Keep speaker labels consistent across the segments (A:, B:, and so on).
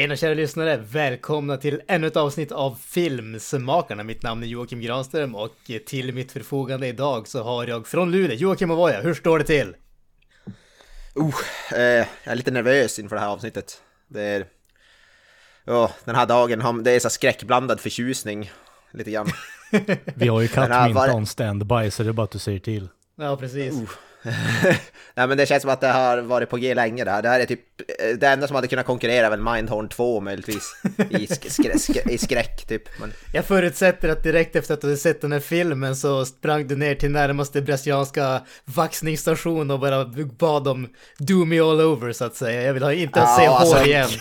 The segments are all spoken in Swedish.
A: Tjena kära lyssnare! Välkomna till ännu ett avsnitt av Filmsmakarna. Mitt namn är Joakim Granström och till mitt förfogande idag så har jag från Luleå, Joakim Avoya. Hur står det till?
B: Oh, eh, jag är lite nervös inför det här avsnittet. Det är... Ja, den här dagen, det är så skräckblandad förtjusning. Lite grann.
C: Vi har ju
B: här var-
C: on standby så det är bara att du säger till.
A: Ja, precis.
B: Nej men det känns som att det har varit på G länge det här. Det här är typ eh, det enda som hade kunnat konkurrera är väl Mindhorn 2 möjligtvis. I, sk skrä sk i skräck typ. Men,
A: Jag förutsätter att direkt efter att du sett den här filmen så sprang du ner till närmaste brasilianska vaxningsstation och bara bad om do me all over så att säga. Jag vill ha inte
B: Ja,
A: se
B: alltså-
A: hår igen.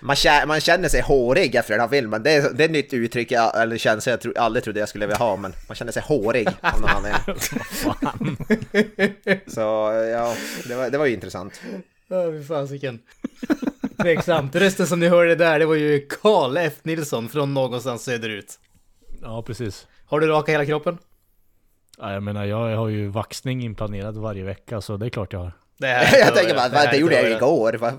B: man, kä man känner sig hårig efter den här filmen. Det är, det är ett nytt uttryck, jag, eller känsla jag tro, aldrig trodde jag skulle vilja ha. Men man känner sig hårig av någon anledning. Så ja, det var, det var ju intressant.
A: Ja, fy fasiken. Tveksamt. Rösten som ni hörde där, det var ju Karl F. Nilsson från någonstans söderut.
C: Ja, precis.
A: Har du rakat hela kroppen?
C: Ja, jag menar, jag har ju vaxning inplanerad varje vecka så det är klart jag har.
A: Det här
B: Jag tänker bara,
A: det
B: det gjorde jag ju igår. va?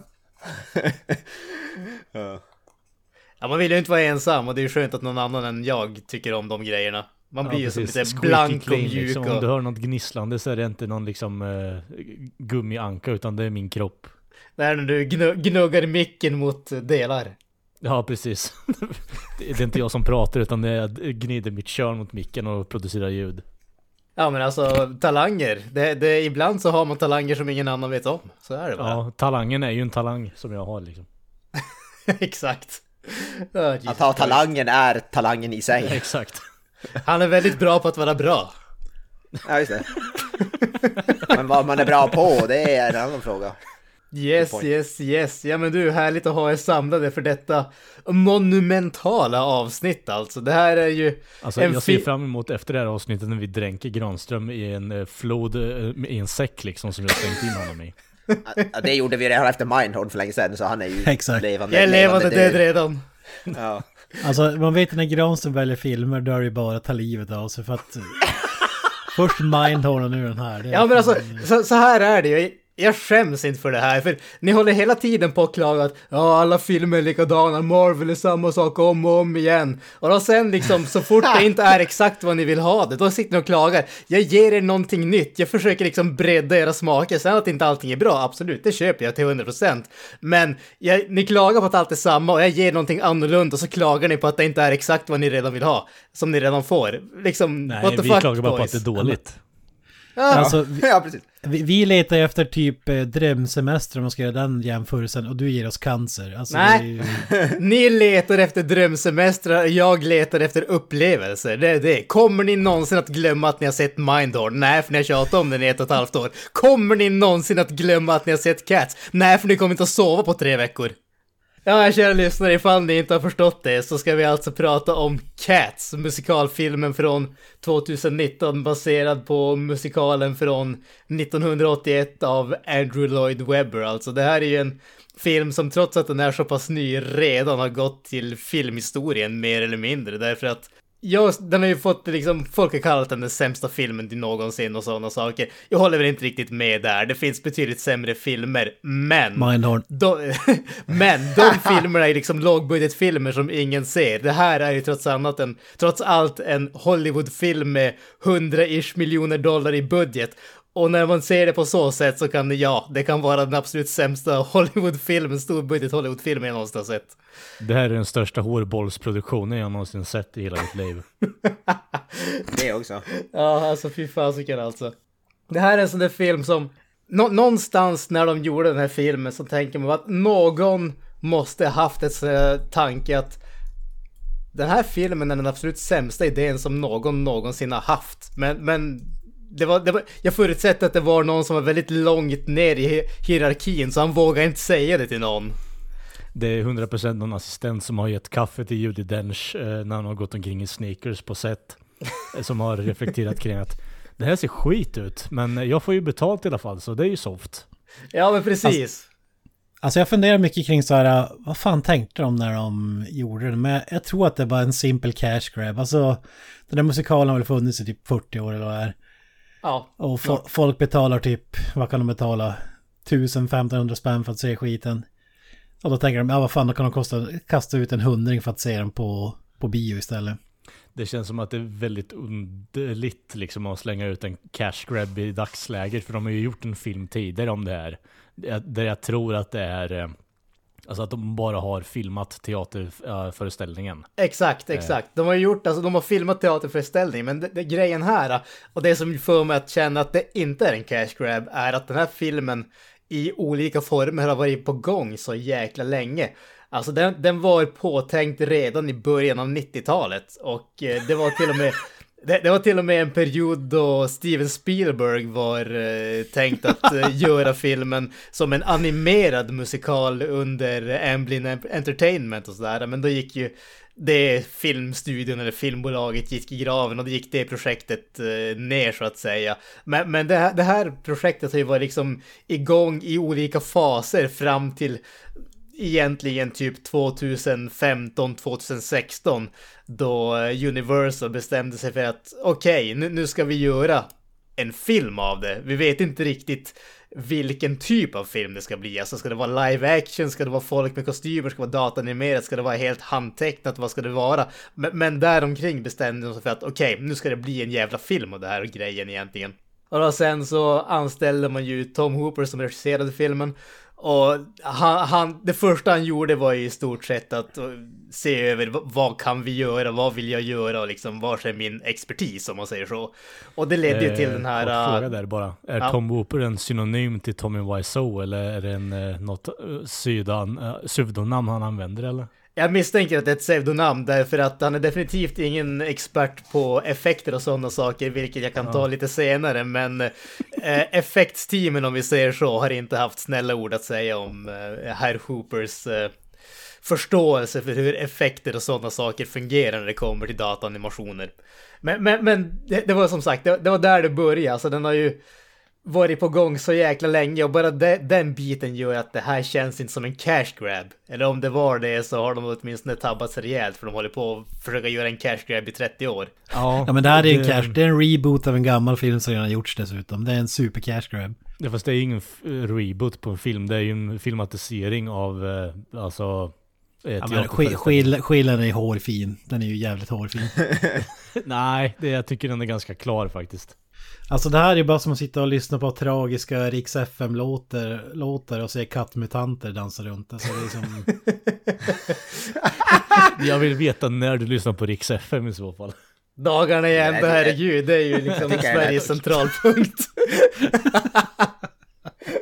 A: Ja, man vill ju inte vara ensam och det är ju skönt att någon annan än jag tycker om de grejerna. Man blir ju som lite blank och
C: clean,
A: mjuk
C: liksom.
A: och...
C: Om du hör något gnisslande så är det inte någon liksom uh, gummianka utan det är min kropp.
A: Det är när du gnu- gnuggar micken mot delar.
C: Ja, precis. det är inte jag som pratar utan jag gnider mitt kön mot micken och producerar ljud.
A: Ja men alltså talanger. Det, det, ibland så har man talanger som ingen annan vet om. Så är det bara.
C: Ja, talangen är ju en talang som jag har liksom.
A: Exakt. Jesus
B: Att ha talangen är talangen i sig.
C: Exakt.
A: Han är väldigt bra på att vara bra.
B: Ja, just det. Men vad man är bra på, det är en annan fråga.
A: Yes, yes, yes. Ja men du, härligt att ha er samlade för detta monumentala avsnitt alltså. Det här är ju
C: Alltså
A: en
C: jag ser fram emot efter det här avsnittet när vi dränker Granström i en eh, flod, eh, i en säck liksom som vi har slängt in honom i.
B: Ja, det gjorde vi redan efter Mindhorn för länge sedan, så han är ju
D: Exakt.
B: levande.
A: Jag är levande död redan.
B: Ja.
D: Alltså man vet när Granström väljer filmer då är det bara att ta livet av sig för att... eh, Först Mindhorn och nu den här.
A: Ja men alltså, så, så här är det ju. Jag skäms inte för det här, för ni håller hela tiden på att klaga att ja, alla filmer är likadana, Marvel är samma sak om och om igen. Och då sen liksom, så fort det inte är exakt vad ni vill ha det, då sitter ni och klagar. Jag ger er någonting nytt, jag försöker liksom bredda era smaker. Sen att inte allting är bra, absolut, det köper jag till 100%. Men jag, ni klagar på att allt är samma och jag ger någonting annorlunda och så klagar ni på att det inte är exakt vad ni redan vill ha. Som ni redan får. Liksom,
C: Nej,
A: what the
C: vi
A: fuck
C: klagar bara på att det är dåligt.
D: Alltså, vi,
B: ja, precis.
D: Vi, vi letar efter typ eh, drömsemester om man ska göra den jämförelsen och du ger oss cancer. Alltså,
A: Nej.
D: ju-
A: Ni letar efter drömsemestrar, jag letar efter upplevelser. Det är det. Kommer ni någonsin att glömma att ni har sett Mindhorn? Nej, för ni har tjatat om den i ett och ett halvt år. Kommer ni någonsin att glömma att ni har sett Cats? Nej, för ni kommer inte att sova på tre veckor. Ja, kära lyssnare, ifall ni inte har förstått det så ska vi alltså prata om Cats, musikalfilmen från 2019 baserad på musikalen från 1981 av Andrew Lloyd Webber. Alltså det här är ju en film som trots att den är så pass ny redan har gått till filmhistorien mer eller mindre därför att Ja, den har ju fått liksom, folk har kallat den den sämsta filmen till någonsin och sådana saker. Jag håller väl inte riktigt med där, det finns betydligt sämre filmer, men...
D: Mindhorn.
A: De, men de filmerna är liksom lågbudgetfilmer som ingen ser. Det här är ju trots, annat en, trots allt en Hollywoodfilm med 100-ish miljoner dollar i budget. Och när man ser det på så sätt så kan det, ja, det kan vara den absolut sämsta Hollywoodfilmen, storbudget Hollywoodfilmen jag någonsin har sett.
C: Det här är den största hårbollsproduktionen jag någonsin sett i hela mitt liv.
B: Det också.
A: Ja, alltså fy fasiken alltså. Det här är en sån där film som, nå- någonstans när de gjorde den här filmen så tänker man att någon måste haft ett sån här tanke att den här filmen är den absolut sämsta idén som någon någonsin har haft. Men, men det var, det var, jag förutsätter att det var någon som var väldigt långt ner i hi- hierarkin så han vågade inte säga det till någon.
C: Det är 100% någon assistent som har gett kaffe till Judi Dench eh, när han har gått omkring i sneakers på set. eh, som har reflekterat kring att det här ser skit ut, men jag får ju betalt i alla fall, så det är ju soft.
A: Ja men precis.
D: Alltså jag funderar mycket kring så här, vad fan tänkte de när de gjorde det? Men jag, jag tror att det var en simpel cash grab. Alltså, den där musikalen har väl funnits i typ 40 år eller vad det är.
A: Ja.
D: Och fo- folk betalar typ, vad kan de betala? 1000-1500 spänn för att se skiten. Och då tänker de, ja vad fan, då kan de kosta, kasta ut en hundring för att se den på, på bio istället.
C: Det känns som att det är väldigt underligt liksom att slänga ut en cash grab i dagsläget, för de har ju gjort en film tidigare om det här. Där jag tror att det är, eh, alltså att de bara har filmat teaterföreställningen.
A: Exakt, exakt. De har gjort, alltså de har filmat teaterföreställning, men det, det, grejen här, och det som får mig att känna att det inte är en cash grab, är att den här filmen i olika former har varit på gång så jäkla länge. Alltså den, den var påtänkt redan i början av 90-talet och eh, det var till och med det, det var till och med en period då Steven Spielberg var eh, tänkt att eh, göra filmen som en animerad musikal under Amblin Entertainment och sådär. Men då gick ju det filmstudion eller filmbolaget gick i graven och då gick det projektet eh, ner så att säga. Men, men det, här, det här projektet har ju varit liksom igång i olika faser fram till egentligen typ 2015, 2016 då Universal bestämde sig för att okej, nu, nu ska vi göra en film av det. Vi vet inte riktigt vilken typ av film det ska bli. Alltså ska det vara live action, ska det vara folk med kostymer, ska det vara datanimerat, ska det vara helt handtecknat, vad ska det vara? Men, men däromkring bestämde de sig för att okej, nu ska det bli en jävla film av det här grejen egentligen. Och då sen så anställde man ju Tom Hooper som regisserade filmen. Och han, han, det första han gjorde var ju i stort sett att se över vad, kan vi göra, vad vill jag göra och liksom vars är min expertis om man säger så. Och det ledde ju till den här...
C: Eh, kort fråga där bara. Är
A: ja.
C: Tom Hooper en synonym till Tommy Wiseau eller är det en, eh, något eh, sydan, eh, pseudonamn han använder eller?
A: Jag misstänker att det är ett pseudonamn därför att han är definitivt ingen expert på effekter och sådana saker, vilket jag kan ta lite senare. Men eh, effektsteamen, om vi säger så, har inte haft snälla ord att säga om eh, herr Hoopers eh, förståelse för hur effekter och sådana saker fungerar när det kommer till dataanimationer. Men, men, men det, det var som sagt, det, det var där det började. Alltså den har ju varit på gång så jäkla länge och bara de, den biten gör att det här känns inte som en cash grab. Eller om det var det så har de åtminstone tabbat sig rejält för de håller på att försöka göra en cash grab i 30 år.
C: Ja,
D: Ja men det här är en cash, det är en reboot av en gammal film som redan har gjorts dessutom. Det är en super cash grab.
C: Ja, fast det är ju ingen reboot på en film, det är ju en filmatisering av, eh, alltså...
D: Ja, men
C: teaterföreställning.
D: sk- skill- skillnaden är hårfin. Den är ju jävligt hårfin.
C: Nej, det, jag tycker den är ganska klar faktiskt.
D: Alltså det här är bara som att sitta och lyssna på tragiska Riks FM-låtar låtar och se kattmutanter dansa runt. Alltså det är som...
C: Jag vill veta när du lyssnar på Rix FM i så fall.
A: Dagarna i ända, herregud, det är ju liksom Sveriges centralpunkt.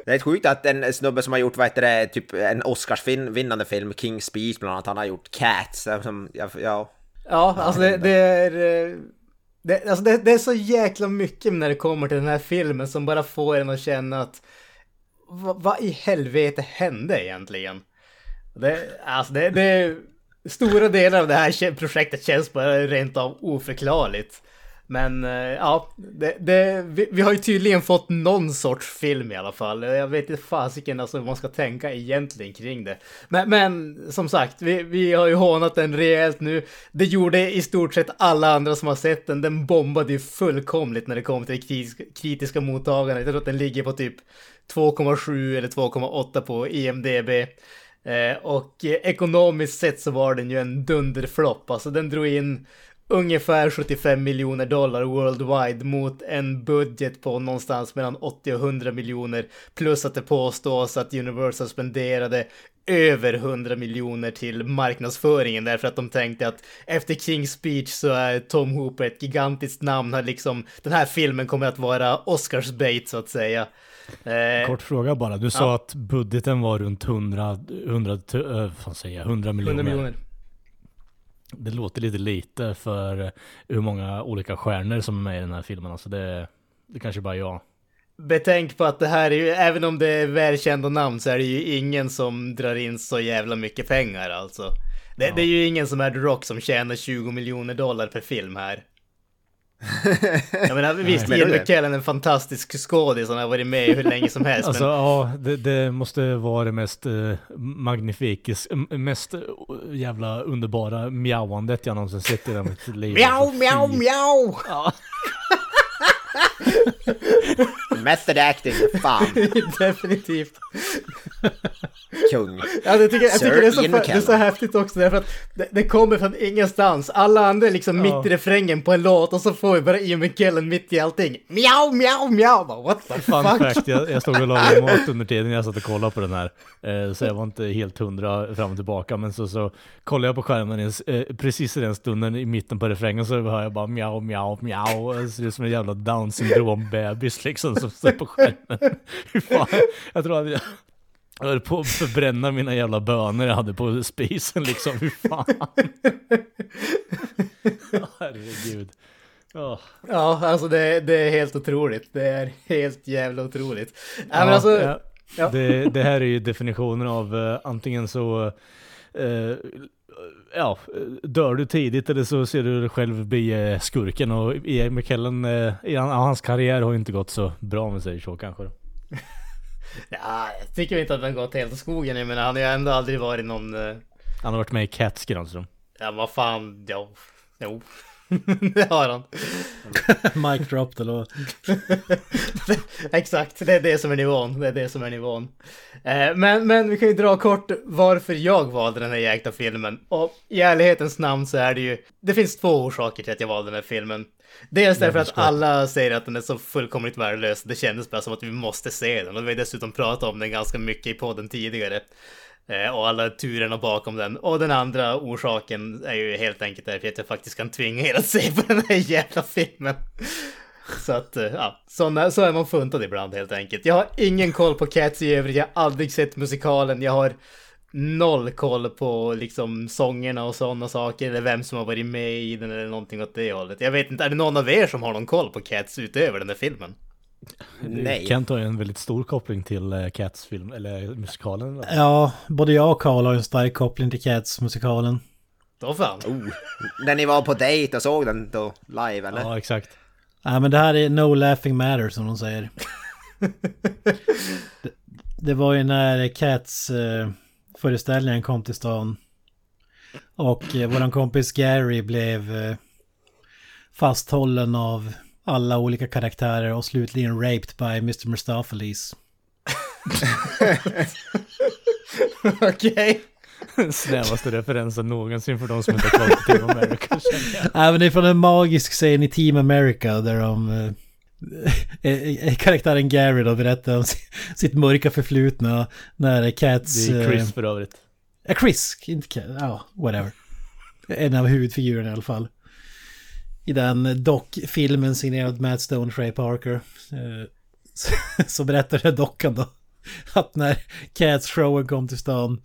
B: Det är sjukt att en snubbe som har gjort, vad heter det, typ en Oscarsvinnande film, King's Speech bland annat, han har gjort Cats, eh, som, ja, ja,
A: Ja, alltså det, det är... Det, alltså det, det är så jäkla mycket när det kommer till den här filmen som bara får en att känna att vad, vad i helvete hände egentligen? Det, alltså det, det, stora delar av det här projektet känns bara rent av oförklarligt. Men eh, ja, det, det, vi, vi har ju tydligen fått någon sorts film i alla fall. Jag vet inte fasiken alltså hur man ska tänka egentligen kring det. Men, men som sagt, vi, vi har ju hånat den rejält nu. Det gjorde i stort sett alla andra som har sett den. Den bombade ju fullkomligt när det kom till det kritiska, kritiska mottagandet. Jag tror att den ligger på typ 2,7 eller 2,8 på IMDB. Eh, och eh, ekonomiskt sett så var den ju en dunderflopp. Alltså den drog in ungefär 75 miljoner dollar worldwide mot en budget på någonstans mellan 80 och 100 miljoner. Plus att det påstås att Universal spenderade över 100 miljoner till marknadsföringen därför att de tänkte att efter King's Speech så är Tom Hooper ett gigantiskt namn. Liksom, den här filmen kommer att vara Oscars bait så att säga. Eh,
C: Kort fråga bara. Du sa att budgeten var runt 100, 100, tu- eh, vad säger jag, 100 miljoner.
A: 100 miljoner.
C: Det låter lite lite för hur många olika stjärnor som är med i den här filmen. Alltså det, Det kanske bara är jag.
A: Betänk på att det här är ju, även om det är välkända namn så är det ju ingen som drar in så jävla mycket pengar alltså. Det, det är ju ingen som är The Rock som tjänar 20 miljoner dollar per film här. Jag menar visst, Ian? McKellen är en fantastisk skådis, han har varit med hur länge som helst.
C: Alltså
A: men
C: ja, det, det måste vara det mest uh, magnifikis, m- mest eh, jävla underbara mjauandet jag någonsin sett i hela mitt liv.
A: Mjau, mjau,
C: fy.
B: Method acting, fan,
A: Definitivt.
B: kung.
A: Ja, jag tycker, jag tycker det, är så, det är så häftigt också därför att det, det kommer från ingenstans. Alla andra är liksom
C: Ja.
A: mitt i refrängen på en låt och så får vi bara Ian McKellen mitt i allting. Mjau, mjau, mjau! Bara, What the
C: Fun
A: fuck?
C: fact, jag, jag stod och lagade mat under tiden jag satt och kollade på den här. Eh, så jag var inte helt hundra fram och tillbaka. Men så, så kollade jag på skärmen eh, precis i den stunden i mitten på refrängen så hör jag bara mjau, mjau, mjau. Det ser ut som en jävla down syndrom-bebis liksom som står på skärmen. Fan, jag tror att jag... Jag höll på att förbränna mina jävla bönor jag hade på spisen liksom, hur fan. Herregud. Ja.
A: Ja, alltså det, det är helt otroligt. Det är helt jävla otroligt.
C: Ja,
A: alltså,
C: ja.
A: ja.
C: Det, det här är ju definitionen av eh, antingen så eh, ja, dör du tidigt eller så ser du dig själv bli eh, skurken och Ian McKellen, eh, hans karriär har ju inte gått så bra om vi säger så kanske.
A: ja, jag tycker inte att den gått helt åt skogen. Jag menar, han har ju ändå aldrig varit någon... eh,
C: Han har varit med i Cats Granström.
A: Ja, vad fan, jo. Jo. det har han.
D: Mic drop eller vad?
A: Exakt, det är det som är nivån. Det är det som är nivån. Eh, men, men vi kan ju dra kort varför jag valde den här jäkla filmen. Och i ärlighetens namn så är det ju... Det finns två orsaker till att jag valde den här filmen. Dels därför att alla säger att den är så fullkomligt värdelös. Det kändes bara som att vi måste se den. Och vi har dessutom pratat om den ganska mycket i podden tidigare. Eh, och alla turerna bakom den. Och den andra orsaken är ju helt enkelt därför att jag faktiskt kan tvinga er att se på den här jävla filmen. Så att, eh, ja, såna, så är man funtad ibland helt enkelt. Jag har ingen koll på Cats i övrigt, jag har aldrig sett musikalen, jag har noll koll på liksom sångerna och sådana saker, eller vem som har varit med i den eller någonting åt det hållet. Jag vet inte, är det någon av er som har någon koll på Cats utöver den där filmen?
B: Nej.
C: Kent har ju en väldigt stor koppling till eh, Cats film, eller musikalen. va?
D: Ja, både jag och Karl har en stark koppling till Cats-musikalen.
A: Då fan.
B: Oh. När ni var på dejt och såg den då live eller?
C: Ja, exakt.
D: Nej men det här är no laughing matter som de säger. det, det var ju när Cats eh, föreställningen kom till stan. Och eh, våran kompis Gary blev eh, fasthållen av alla olika karaktärer och slutligen raped by Mr. Mustopheles.
A: Okej.
C: Snävaste referensen någonsin för de som inte har kollat på Team America
D: men det är från en magisk scen i Team America där de... Eh, eh, eh, karaktären Gary då berättar om si- sitt mörka förflutna när Cats...
C: Det är
D: eh,
C: Chris för övrigt.
D: Ja, Chris, inte Cat, ja, whatever. En av huvudfigurerna i alla fall. I den dockfilmen signerad Matt Stone, Trey Parker. eh, Så, så berättar den dockan då att när Cats showen kom till stan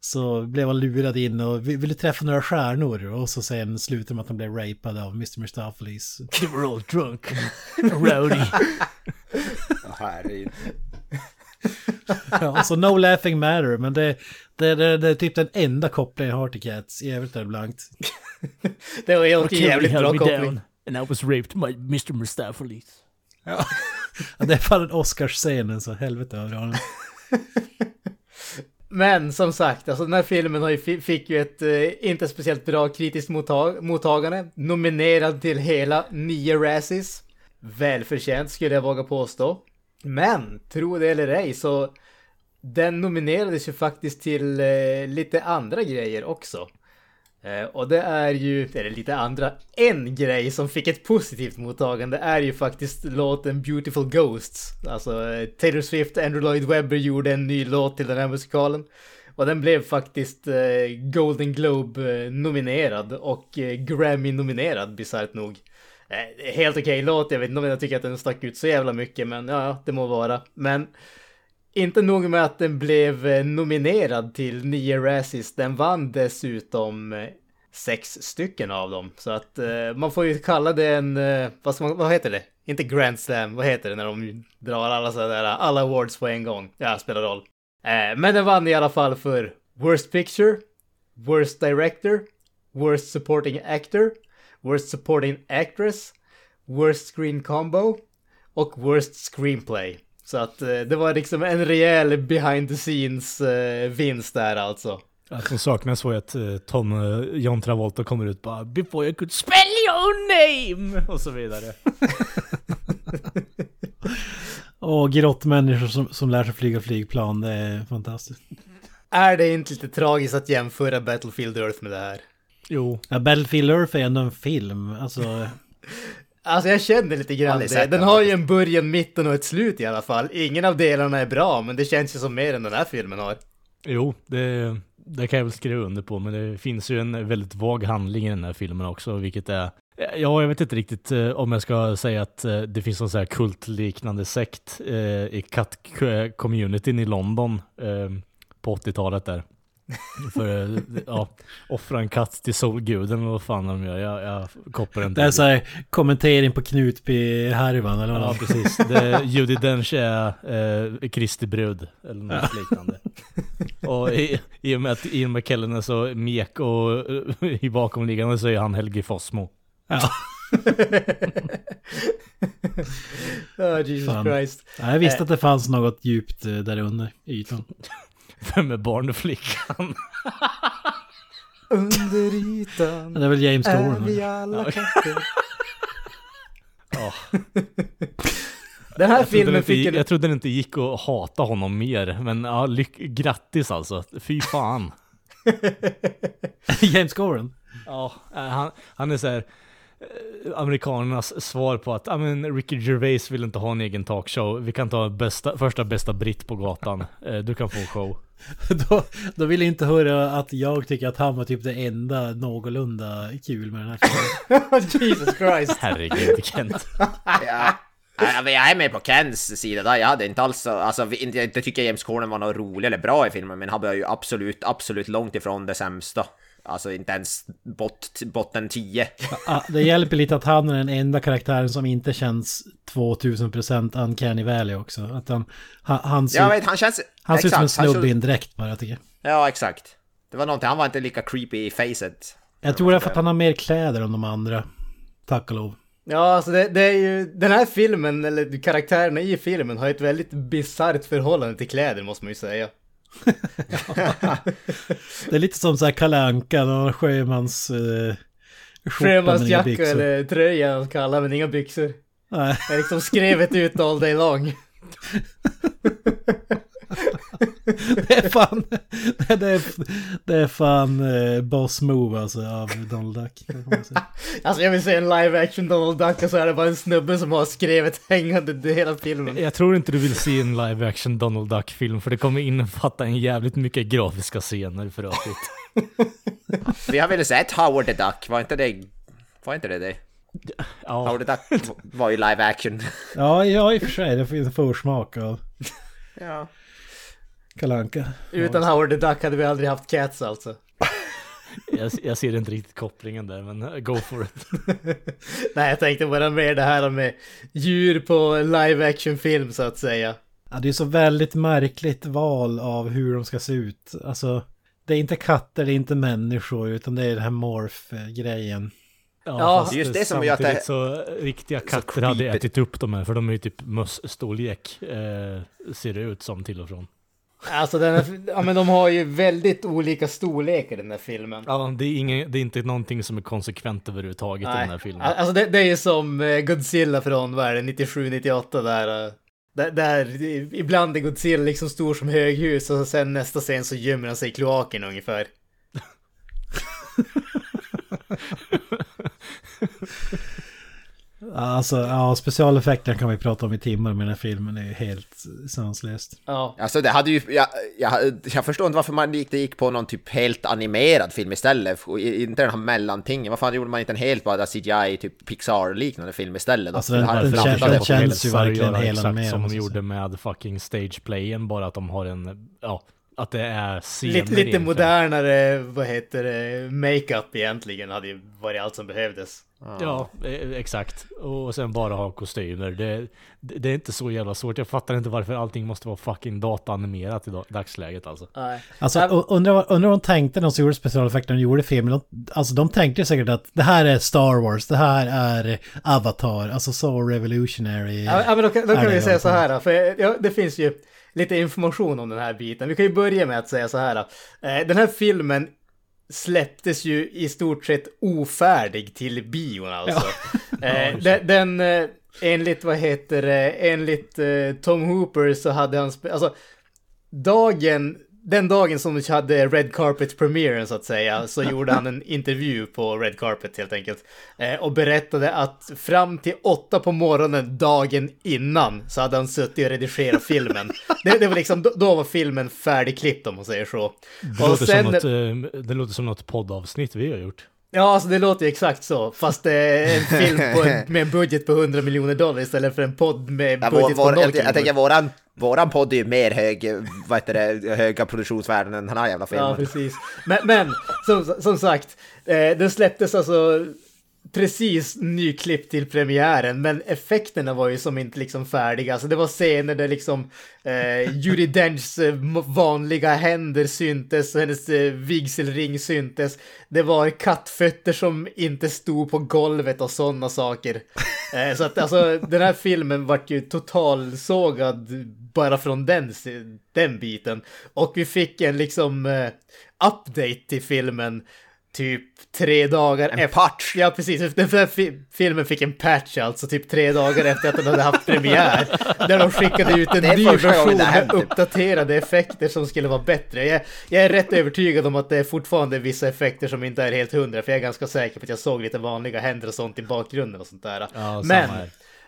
D: så blev han lurad in och "Vi- vill du träffa några stjärnor? Och så sen slutar med att han blev rapad av Mr. Mistopheles.
C: They were all drunk. Rowdy.
B: Ja, herregud.
D: Ja, så no laughing matter, men det, det, det, det är typ den enda kopplingen jag har till Cats. I övrigt är det blankt.
A: Det var helt jävligt
C: held
A: bra koppling.
C: down, And I was raped by Mr. Mustapheles.
D: Ja, det är fan en Oscars-scenen så helvete över honom.
A: Men som sagt, alltså den här filmen har ju, fi- fick ju ett eh, inte speciellt bra kritiskt mottag mottagande. Nominerad till hela nio Razzies. Välförtjänt skulle jag våga påstå. Men, tro det eller ej, så den nominerades ju faktiskt till eh, lite andra grejer också. Eh, och det är ju, eller lite andra, en grej som fick ett positivt mottagande är ju faktiskt låten Beautiful Ghosts. Alltså eh, Taylor Swift och Andrew Lloyd Webber gjorde en ny låt till den här musikalen. Och den blev faktiskt eh, Golden Globe-nominerad eh, och eh, Grammy nominerad bisarrt nog. Eh, helt okej låt, jag vet inte om jag tycker att den stack ut så jävla mycket men ja, det må vara. Men inte nog med att den blev eh, nominerad till nio Razzies, den vann dessutom eh, sex stycken av dem. Så att eh, man får ju kalla det en, eh, vad, ska man, vad heter det? Inte Grand Slam, vad heter det när de drar alla sådär, alla awards på en gång? Ja, spelar roll. Eh, men den vann i alla fall för Worst Picture, Worst Director, Worst Supporting Actor, Worst Supporting Actress, Worst Screen Combo och Worst Screenplay. Så att eh, det var liksom en rejäl behind the scenes eh, vinst där alltså.
C: Allt som saknas var att eh, Tom, eh, John Travolta kommer ut bara “Before you could spell your name” och så vidare.
D: Och grottmänniskor som, som lär sig flyga flygplan, det är fantastiskt.
A: Är det inte lite tragiskt att jämföra Battlefield Earth med det här?
C: Jo,
D: Ja, Battlefield Earth är ändå en film, alltså...
A: Alltså jag känner lite grann det. Den
B: den
A: har ju en början, mitten och ett slut i alla fall. Ingen av delarna är bra, men det känns ju som mer än den här filmen har.
C: jo det, det kan jag väl skriva under på, men det finns ju en väldigt vag handling i den här filmen också, vilket är Ja, jag vet inte riktigt eh, om jag ska säga att eh, det finns någon sån här kultliknande sekt eh, i katt-communityn i London på 80-talet där. För eh, ja, offra en katt till solguden eller vad fan de gör. Jag, jag kopplar inte.
D: Det är så här kommentering på Knutby-härvan eller vad
C: Ja, precis. Det, Judi Dench är eh, Kristi brud, eller något liknande. Och i, i och med att Ian McKellen är så mek och eh, i bakomliggande så är han Helge Fossmo.
D: Ja.
A: Oh, Jesus
D: Fan.
A: Christ.
D: Ja, Jag visste att det fanns något djupt eh, där under ytan.
C: Vem är barnflickan?
A: Under ytan
D: Det är väl James
A: är
D: Corden?
A: vi alla katter.
C: Ja.
A: Den här
C: Jag
A: filmen
C: inte,
A: fick en...
C: jag trodde det inte gick att hata honom mer, men ja, lyck, grattis alltså. Fy fan.
D: James Corden?
C: Ja, eh, han, han är så här eh, amerikanernas svar på att ja, men Ricky Gervais vill inte ha en egen talkshow. Vi kan ta bästa, första bästa britt på gatan. Eh, Du kan få en show.
D: då, då vill jag inte höra att jag tycker att han var typ det enda någorlunda kul med den här filmen.
A: Jesus Christ.
C: Herregud Kent.
B: Ja. Jag är med på Kens sida där, jag hade inte alls, alltså inte, inte tycker James Corden var något rolig eller bra i filmen, men han var ju absolut, absolut långt ifrån det sämsta. Alltså inte ens bot, botten 10.
D: Ja, det hjälper lite att han är den enda karaktären som inte känns 2000% uncanny valley också. Att han, han, han ser,
B: Jag vet, han känns...
D: han ser ut som en snubbe i en dräkt bara tycker jag.
B: Ja, exakt. Det var någonting, han var inte lika creepy i facet.
D: Jag tror det är för att han har mer kläder än de andra. Tack och lov.
A: Ja, alltså det, det är ju... Den här filmen, eller karaktärerna i filmen, har ett väldigt bisarrt förhållande till kläder, måste man ju säga.
D: Det är lite som så här Kalle Anka, någon sjömans... Eh,
A: Sjömansjacka eller tröja, kalla men inga byxor.
D: Nej.
A: Det är liksom skrevet ut all day long.
D: Det är fan... Det är, det är fan eh, boss move alltså av Donald Duck.
A: Alltså jag vill se en live action Donald Duck och så är det bara en snubbe som har skrivit hängande hela filmen.
C: Jag tror inte du vill se en live action Donald Duck-film, för det kommer innefatta en jävligt mycket grafiska scener för övrigt.
B: Vi har väl sett Howard the Duck, var inte det... Var inte det det?
C: Ja,
B: Howard the Duck var ju live action.
D: Ja, ja i och för sig. Det finns en försmak av
B: Ja.
D: Kalle Anka.
A: Utan Howard the Duck hade vi aldrig haft Cats alltså.
C: jag, jag ser inte riktigt kopplingen där, men eh, go for it.
A: Nej, jag tänkte bara mer det här med djur på live action film så att säga.
D: Ja, det är så väldigt märkligt val av hur de ska se ut. Alltså, det är inte katter, det är inte människor, utan det är den här morph-grejen.
A: Ja,
C: fast
B: just det som gör att det-
C: så riktiga katter hade
B: creepy.
C: ätit upp de här, för de är ju typ möss-storlek, eh, ser det ut som till och från.
A: Alltså den här, ja men de har ju väldigt olika storlekar den här filmen.
C: Ja, det är, ingen, det är inte någonting som är konsekvent överhuvudtaget i den här filmen.
A: Alltså det, det är ju som eh, Godzilla från, vad är det, 97-98 där. eh, Där, där i- ibland är Godzilla liksom stor som höghus och sen nästa scen så gömmer han sig i kloaken ungefär.
D: Alltså, ja, specialeffekterna kan vi prata om i timmar, men den här filmen är ju helt sanslöst.
A: Ja.
B: Alltså det hade ju, jag, jag, jag förstår inte varför man gick, gick på någon typ helt animerad film istället, inte den här mellantingen. Varför gjorde man inte en helt bara CGI, typ Pixar-liknande film istället? då?
D: Alltså, den- den känns- den känns ju verkligen helt animerad,
C: som de
D: jag
C: gjorde med fucking stageplayen, bara att de har en, ja, att det är scener
A: Lite, lite modernare, vad heter det, makeup egentligen hade ju varit allt som behövdes.
C: Ja, eh, exakt. Och sen bara ha kostymer. Det, det det är inte så jävla svårt. Jag fattar inte varför allting måste vara fucking dataanimerat i dag- dagsläget alltså.
A: Nej.
D: Alltså undrar undrar vad de tänkte när de gjorde specialeffekterna och gjorde filmen. De, alltså de tänkte säkert att det här är Star Wars, det här är Avatar, alltså så revolutionary.
A: Ja, men då, kan- då kan vi säga så här, för ja, det finns ju lite information om den här biten. Vi kan ju börja med att säga så här. eh, Den här filmen släpptes ju i stort sett ofärdig till bion alltså. Eh, den, den eh, enligt vad heter det, enligt eh, Tom Hooper så hade han, alltså dagen, den dagen som vi hade Red Carpet premieren så att säga, så gjorde han en intervju på Red Carpet helt enkelt. Eh, och berättade att fram till åtta på morgonen dagen innan så hade han suttit och redigerat filmen. Det, det var liksom, då, var filmen färdigklippt om man säger så.
C: Det, låter som något, eh, det låter som något poddavsnitt vi har gjort.
A: Ja, alltså det låter ju exakt så. Fast det är en film en, med en budget på 100 miljoner dollar istället för en podd med
B: Ja,
A: budget
B: vår, vår,
A: på 0
B: jag, jag tänker våran, våran podd är ju mer hög, vad heter det, höga produktionsvärden än den här jävla filmen.
A: Ja, precis. Men, men som, som sagt, eh, den släpptes alltså precis nyklippt till premiären, men effekterna var ju som inte liksom färdiga. Alltså det var scener där liksom eh, Judi Denchs eh, vanliga händer syntes och hennes eh, vigselring syntes. Det var kattfötter som inte stod på golvet och sådana saker. Eh, så att alltså den här filmen vart ju totalsågad bara från den, den biten. Och vi fick en liksom eh, update till filmen typ tre dagar
B: En
A: efter.
B: patch.
A: Ja, precis. Den här fi- filmen fick en patch alltså, typ tre dagar efter att den hade haft premiär. Där de skickade ut en ny version med
B: hänt, typ.
A: uppdaterade effekter som skulle vara bättre. Jag, jag är rätt övertygad om att det är fortfarande vissa effekter som inte är helt hundra, för jag är ganska säker på att jag såg lite vanliga händer och sånt i bakgrunden och sånt där.
C: Ja,
A: Men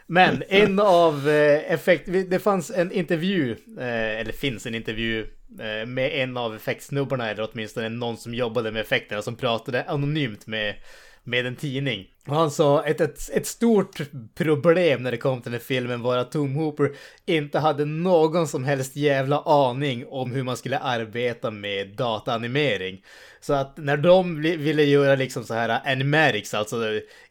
A: men en av eh, effekt... Det fanns en intervju, eh, eller finns en intervju Eh, med en av effektsnubbarna, eller åtminstone någon som jobbade med effekterna, som pratade anonymt med, med en tidning. Och han sa ett, ett, ett stort problem när det kom till den här filmen var att Tom Hooper inte hade någon som helst jävla aning om hur man skulle arbeta med dataanimering. Så att när de ville göra liksom så här äh, animatics, alltså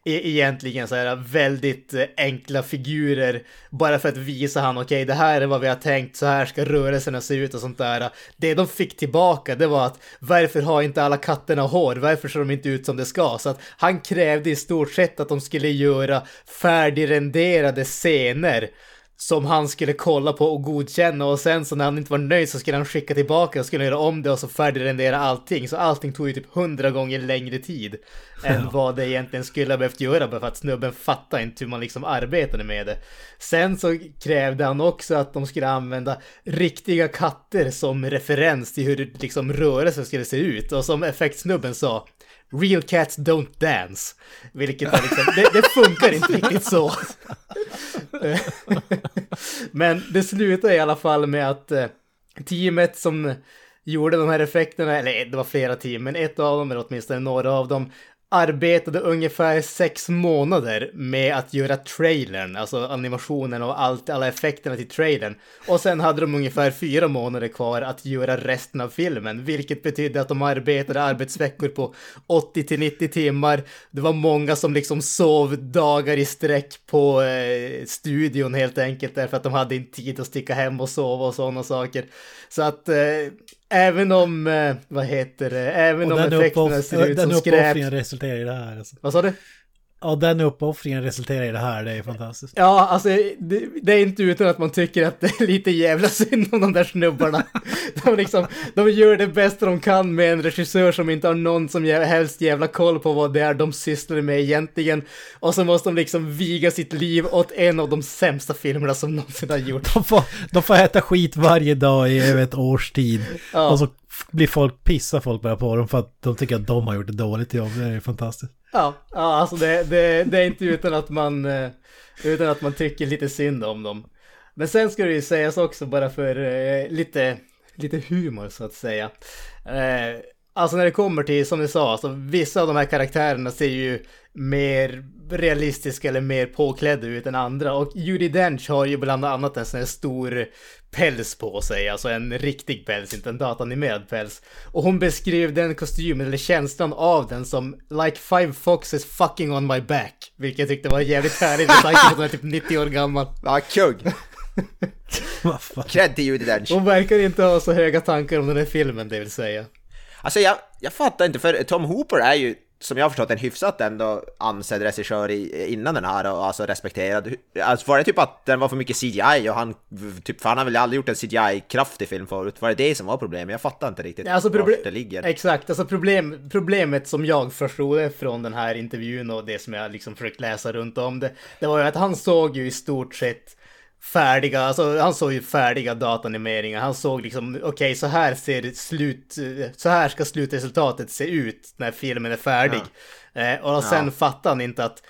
A: e- egentligen så här äh, väldigt äh, enkla figurer, bara för att visa han, okej det här är vad vi har tänkt, så här ska rörelserna se ut och sånt där. Det de fick tillbaka, det var att varför har inte alla katterna hår? Varför ser de inte ut som det ska? Så att han krävde i stort sett att de skulle göra färdigrenderade scener som han skulle kolla på och godkänna och sen så när han inte var nöjd så skulle han skicka tillbaka och skulle göra om det och så färdigrendera allting. Så allting tog ju typ hundra gånger längre tid än vad det egentligen skulle ha behövt göra bara för att snubben fattade inte hur man liksom arbetade med det. Sen så krävde han också att de skulle använda riktiga katter som referens till hur liksom rörelsen skulle se ut och som effektsnubben sa Real cats don't dance. Vilket är liksom, det, det funkar inte riktigt så. Men det slutar i alla fall med att eh, teamet som gjorde de här effekterna, eller det var flera team, men ett av dem, eller åtminstone några av dem, arbetade ungefär sex månader med att göra trailern, alltså animationen och allt, alla effekterna till trailern. Och sen hade de ungefär fyra månader kvar att göra resten av filmen, vilket betydde att de arbetade arbetsveckor på 80 till 90 timmar. Det var många som liksom sov dagar i sträck på eh, studion helt enkelt därför att de hade inte tid att sticka hem och sova och sådana saker. Så att eh, även om, eh, vad heter det, även
D: Och
A: om
D: den,
A: effekterna ser ut
D: den
A: som skräp.
D: uppoffringen resulterar i det här. Alltså.
A: Vad sa du?
D: Ja, den uppoffringen resulterar i det här, det är fantastiskt.
A: Ja, alltså det, det är inte utan att man tycker att det är lite jävla synd om de där snubbarna. De, liksom, de gör det bästa de kan med en regissör som inte har någon som helst jävla koll på vad det är de sysslar med egentligen. Och så måste de liksom viga sitt liv åt en av de sämsta filmerna som någonsin har gjorts.
D: De får, de får äta skit varje dag i över ett års tid.
A: Ja.
D: Och så blir folk, pissar folk bara på dem för att de tycker att de har gjort ett dåligt jobb. Det är fantastiskt.
A: Ja, ja alltså det, det, det är inte utan att man eh, utan att man tycker lite synd om dem. Men sen ska det ju sägas också bara för eh, lite, lite humor så att säga. Eh, alltså när det kommer till, som du sa, alltså, vissa av de här karaktärerna ser ju mer realistiska eller mer påklädda ut än andra. Och Judi Dench har ju bland annat en sån här stor päls på sig, alltså en riktig päls, inte en datanimerad päls. Och hon beskrev den kostymen, eller känslan av den, som like five foxes fucking on my back. Vilket jag tyckte var jävligt härligt med tanke på att hon är typ 90 år gammal.
B: Ja,
D: fan.
B: Cred till Judi Dench.
A: Hon verkar inte ha så höga tankar om den här filmen, det vill säga.
B: Alltså jag, jag fattar inte, för Tom Hooper är ju som jag har förstått en hyfsat ändå ansedd regissör i, innan den här och alltså respekterad. Alltså var det typ att den var för mycket CGI och han typ, för han har väl aldrig gjort en CGI-kraftig film förut? Var det det som var problemet? Jag fattar inte riktigt
A: Alltså, proble-
B: det ligger.
A: Exakt, alltså problem, problemet som jag förstod det från den här intervjun och det som jag liksom försökt läsa runt om det, det var ju att han såg ju i stort sett färdiga, alltså han såg ju färdiga datanimeringar. Han såg liksom, okej okay, så här ser slut, så här ska slutresultatet se ut när filmen är färdig. Ja. Eh, och sen ja. fattar han inte att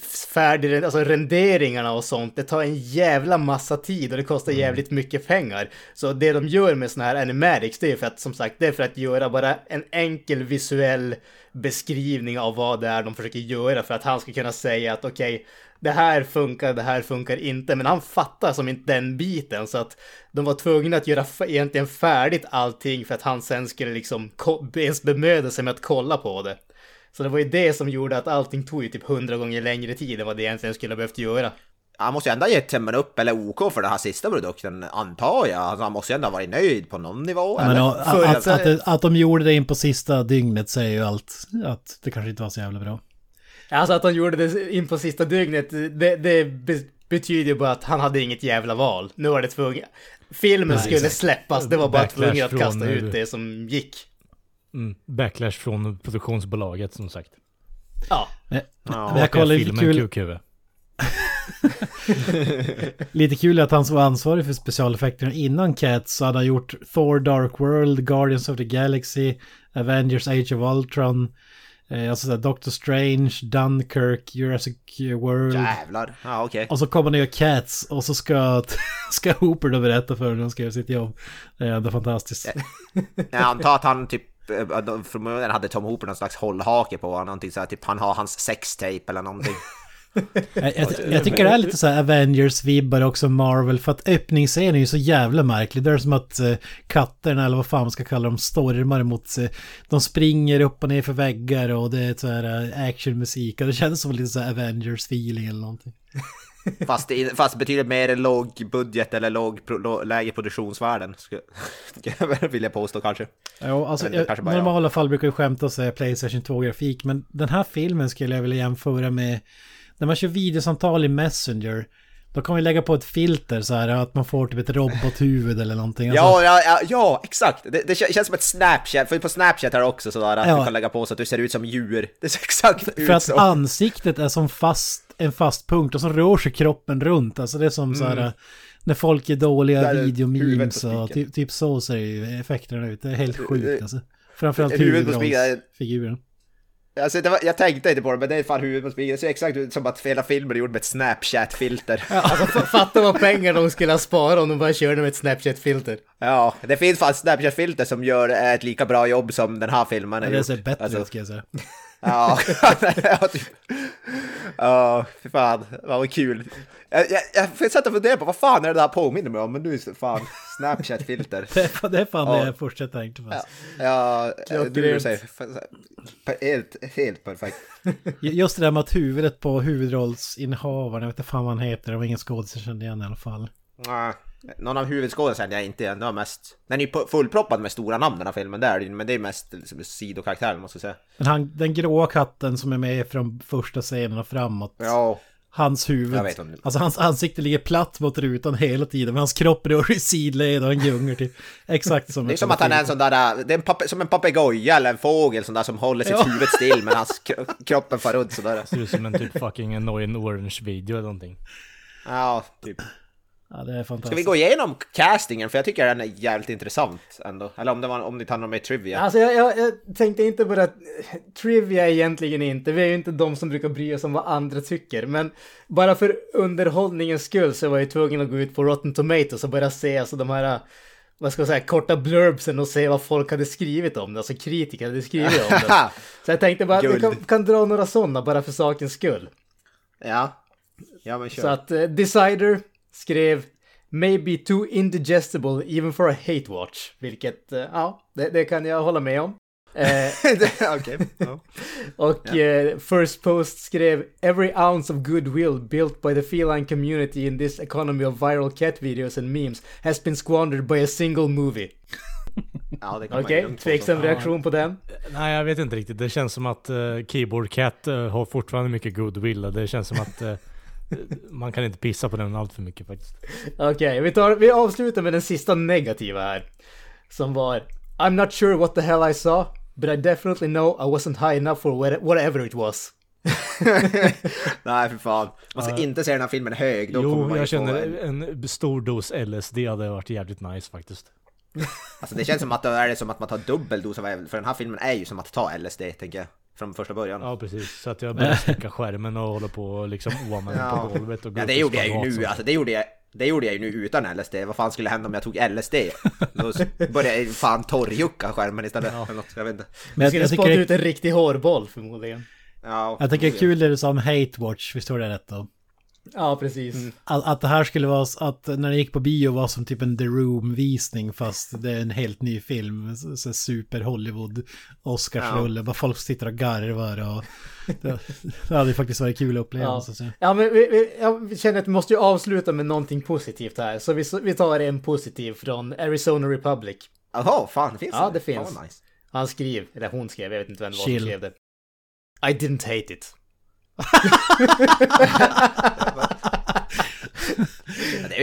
A: färdig, alltså renderingarna och sånt, det tar en jävla massa tid och det kostar
B: Mm.
A: jävligt mycket pengar. Så det de gör med såna här animatics, det är för att som sagt, det är för att göra bara en enkel visuell beskrivning av vad det är de försöker göra för att han ska kunna säga att okej, okay, det här funkar, det här funkar inte, men han fattar som inte den biten så att de var tvungna att göra egentligen färdigt allting för att han sen skulle liksom ens bemöda sig med att kolla på det. Så det var ju det som gjorde att allting tog ju typ hundra gånger längre tid än vad det egentligen skulle ha behövt göra.
B: Han måste ju ändå ha gett tummen upp eller OK för den här sista produkten, antar jag. Alltså, han måste ju ändå ha varit nöjd på någon nivå.
D: Men,
B: eller?
D: att, att, att, att, att de gjorde det in på sista dygnet säger ju allt. Att det kanske inte var så jävla bra.
A: Alltså att han gjorde det in på sista dygnet, det, det betyder ju bara att han hade inget jävla val. Nu var det tvunget. Filmen
C: Nej,
A: skulle
C: exakt.
A: släppas, det var bara tvunget att kasta ut det som gick.
C: Mm. Backlash från produktionsbolaget som sagt.
A: Ja.
D: Men,
B: Ja,
D: men jag kollade lite
C: filmen
D: kul,
C: kukhuvud.
D: lite kul att han var ansvarig för specialeffekterna innan Cats så hade han gjort Thor Dark World, Guardians of the Galaxy, Avengers Age of Ultron, eh, alltså såhär Doctor Strange, Dunkirk, Jurassic World.
B: Jävlar. Ja, okej.
D: Och så kommer han och gör Cats och så ska, ska Hooper då berätta för honom när han ska göra sitt jobb. Det är ändå fantastiskt.
B: Jag antar att han typ eh, början hade Tom Hooper någon slags hållhake på honom, någonting så här, typ han har hans sextape eller någonting.
D: Jag, jag, jag tycker det är lite så här Avengers-vibbar också, Marvel, för att öppningsscenen är ju så jävla märklig. Det är som att eh, katterna, eller vad fan man ska kalla dem, stormar mot... Eh, de springer upp och ner för väggar och det är så här eh, actionmusik. Och det känns som lite så här Avengers-feeling eller någonting.
B: Fast, det, fast betydligt mer låg budget eller låg, lägre produktionsvärden, skulle jag vilja påstå kanske.
D: Ja, alltså jag,
B: kanske bara
D: normala fall brukar jag skämta och säga Playstation 2-grafik, men den här filmen skulle jag vilja jämföra med när man kör videosamtal i Messenger. Då kan vi lägga på ett filter så här att man får typ ett robothuvud eller någonting. Alltså,
B: Ja, ja, ja, ja, exakt! Det, det kän- känns som ett Snapchat, för på Snapchat är det också sådär att
D: Ja.
B: du kan lägga på så att du ser ut som djur. Det ser exakt ut
D: För att
B: så.
D: ansiktet är som fast, en fast punkt och så rör sig kroppen runt. Alltså det är som så här när folk är dåliga
B: Mm.
D: Videomemes och typ, typ så ser ju effekterna ut. Det är helt sjukt alltså. Framförallt huvudrollsfiguren.
B: Alltså, det var, jag tänkte inte på det, men det är fan huvudet på spiken. Det ser exakt ut som att hela filmen är gjord med ett Snapchat-filter. Ja.
A: Alltså fatta vad pengar de skulle ha sparat om de bara körde med ett Snapchat-filter.
B: det finns fan Snapchat-filter som gör ett lika bra jobb som den här filmen har
D: Ja, det
B: gjort.
D: ser bättre
B: Alltså,
D: ut ska jag säga.
B: Ja, ja, typ. Ja, fy fan, vad kul. Jag, jag, jag satt och funderade på vad fan är det där påminner mig om, men nu är det fan Snapchat-filter.
D: Det är fan det, är fan
B: Ja.
D: det jag först tänkte faktiskt.
B: Ja,
A: Klockrent.
B: du säger helt, helt perfekt.
D: Just det där med att huvudet på huvudrollsinnehavaren, jag vet inte fan vad han heter, det var ingen skådis jag kände igen i alla fall.
B: Nej, Någon av huvudskådespelarna kände jag inte var mest... Den är ju fullproppad med stora namn den här filmen, det är det ju, men det är mest liksom, sidokaraktärer måste jag säga.
D: Men han, den gråa katten som är med från första scenen och framåt.
B: Ja,
D: Hans huvud,
B: Jag vet om
D: alltså hans ansikte ligger platt mot rutan hela tiden, men hans kropp rör sig i sidled och han gungar typ. Exakt som
B: det är som att han är en sån där, det är en pape, som en papegoja eller en fågel sån där som håller sitt
D: Ja.
B: huvud still men hans kro- kroppen far runt sådär.
C: Ser ut som en typ fucking annoying orange video eller någonting.
B: Ja, typ.
D: Ja, det är fantastiskt.
B: Ska vi gå igenom castingen? För jag tycker den är jävligt intressant ändå. Eller om det var, om ni tar någon mer trivia.
A: Alltså jag, jag, jag tänkte inte på det trivia egentligen inte. Vi är ju inte de som brukar bry oss om vad andra tycker. Men bara för underhållningens skull så var jag tvungen att gå ut på Rotten Tomatoes och börja se alltså de här vad ska jag säga, korta blurbsen och se vad folk hade skrivit om det, alltså kritiker hade skrivit om det. Så jag tänkte bara att vi
B: Guld.
A: kan, kan dra några sådana bara för sakens skull.
B: Ja. Ja men kör.
A: Så att eh, Decider skrev Maybe too indigestible even for a hate watch. Vilket, eh, ja, det, det kan jag hålla med om. Eh,
B: Okej. Ja.
A: och eh, First Post skrev Every ounce of goodwill built by the feline community in this economy of viral cat videos and memes has been squandered by a single movie.
B: Ja,
A: Okej, tveksam reaktion på den.
C: Nej, jag vet inte riktigt. Det känns som att uh, Keyboard Cat eh, har fortfarande mycket goodwill. Det känns som att eh, man kan inte pissa på den allt för mycket faktiskt.
A: Okej, vi, tar, vi avslutar med den sista negativa här. Som var I'm not sure what the hell I saw, but I definitely know I wasn't high enough for what- whatever it was.
B: Nej, för fan. Man ska inte se den här filmen hög. Då kommer
C: Jo,
B: man
C: jag känner
B: en-
C: en stor dos LSD hade varit jävligt nice faktiskt.
B: Alltså det känns som att då är det som att man tar dubbel dos av För den här filmen är ju som att ta LSD, tänker jag. Från första början. Ja,
C: Ja, precis. Så att jag började slicka skärmen och hålla på och liksom oanvänd på golvet och gå upp
B: det gjorde jag ju nu.
C: så.
B: Alltså det gjorde jag. Det gjorde jag ju nu utan LSD. Vad fan skulle hända om jag tog LSD? Då började jag ju fan torrjucka skärmen istället. Eller något, jag vet inte.
D: Men jag,
A: skulle
D: jag,
A: spott
D: tycker,
A: ut en riktig hårboll förmodligen.
B: Ja,
D: jag tycker det är kul det du sa om Hate Watch, visst var det rätt då?
A: Ja, precis.
D: Att, att det här skulle vara, att när det gick på bio var som typ en The Room-visning fast det är en helt ny film. Så, så super Hollywood, Oscarsrulle, bara folk sitter och garvar och det, det hade faktiskt varit kul
A: Ja.
D: upplevelse. så.
A: ja, men vi, vi, jag känner att vi måste ju avsluta med någonting positivt här. Så vi, vi tar en positiv från Arizona Republic.
B: Jaha, fan det finns
A: Ja,
B: en.
A: det
B: Fan,
A: finns.
B: vad nice.
A: Han skrev, eller hon skrev, jag vet inte vem det var
D: Chill.
A: som skrev det. I didn't hate it.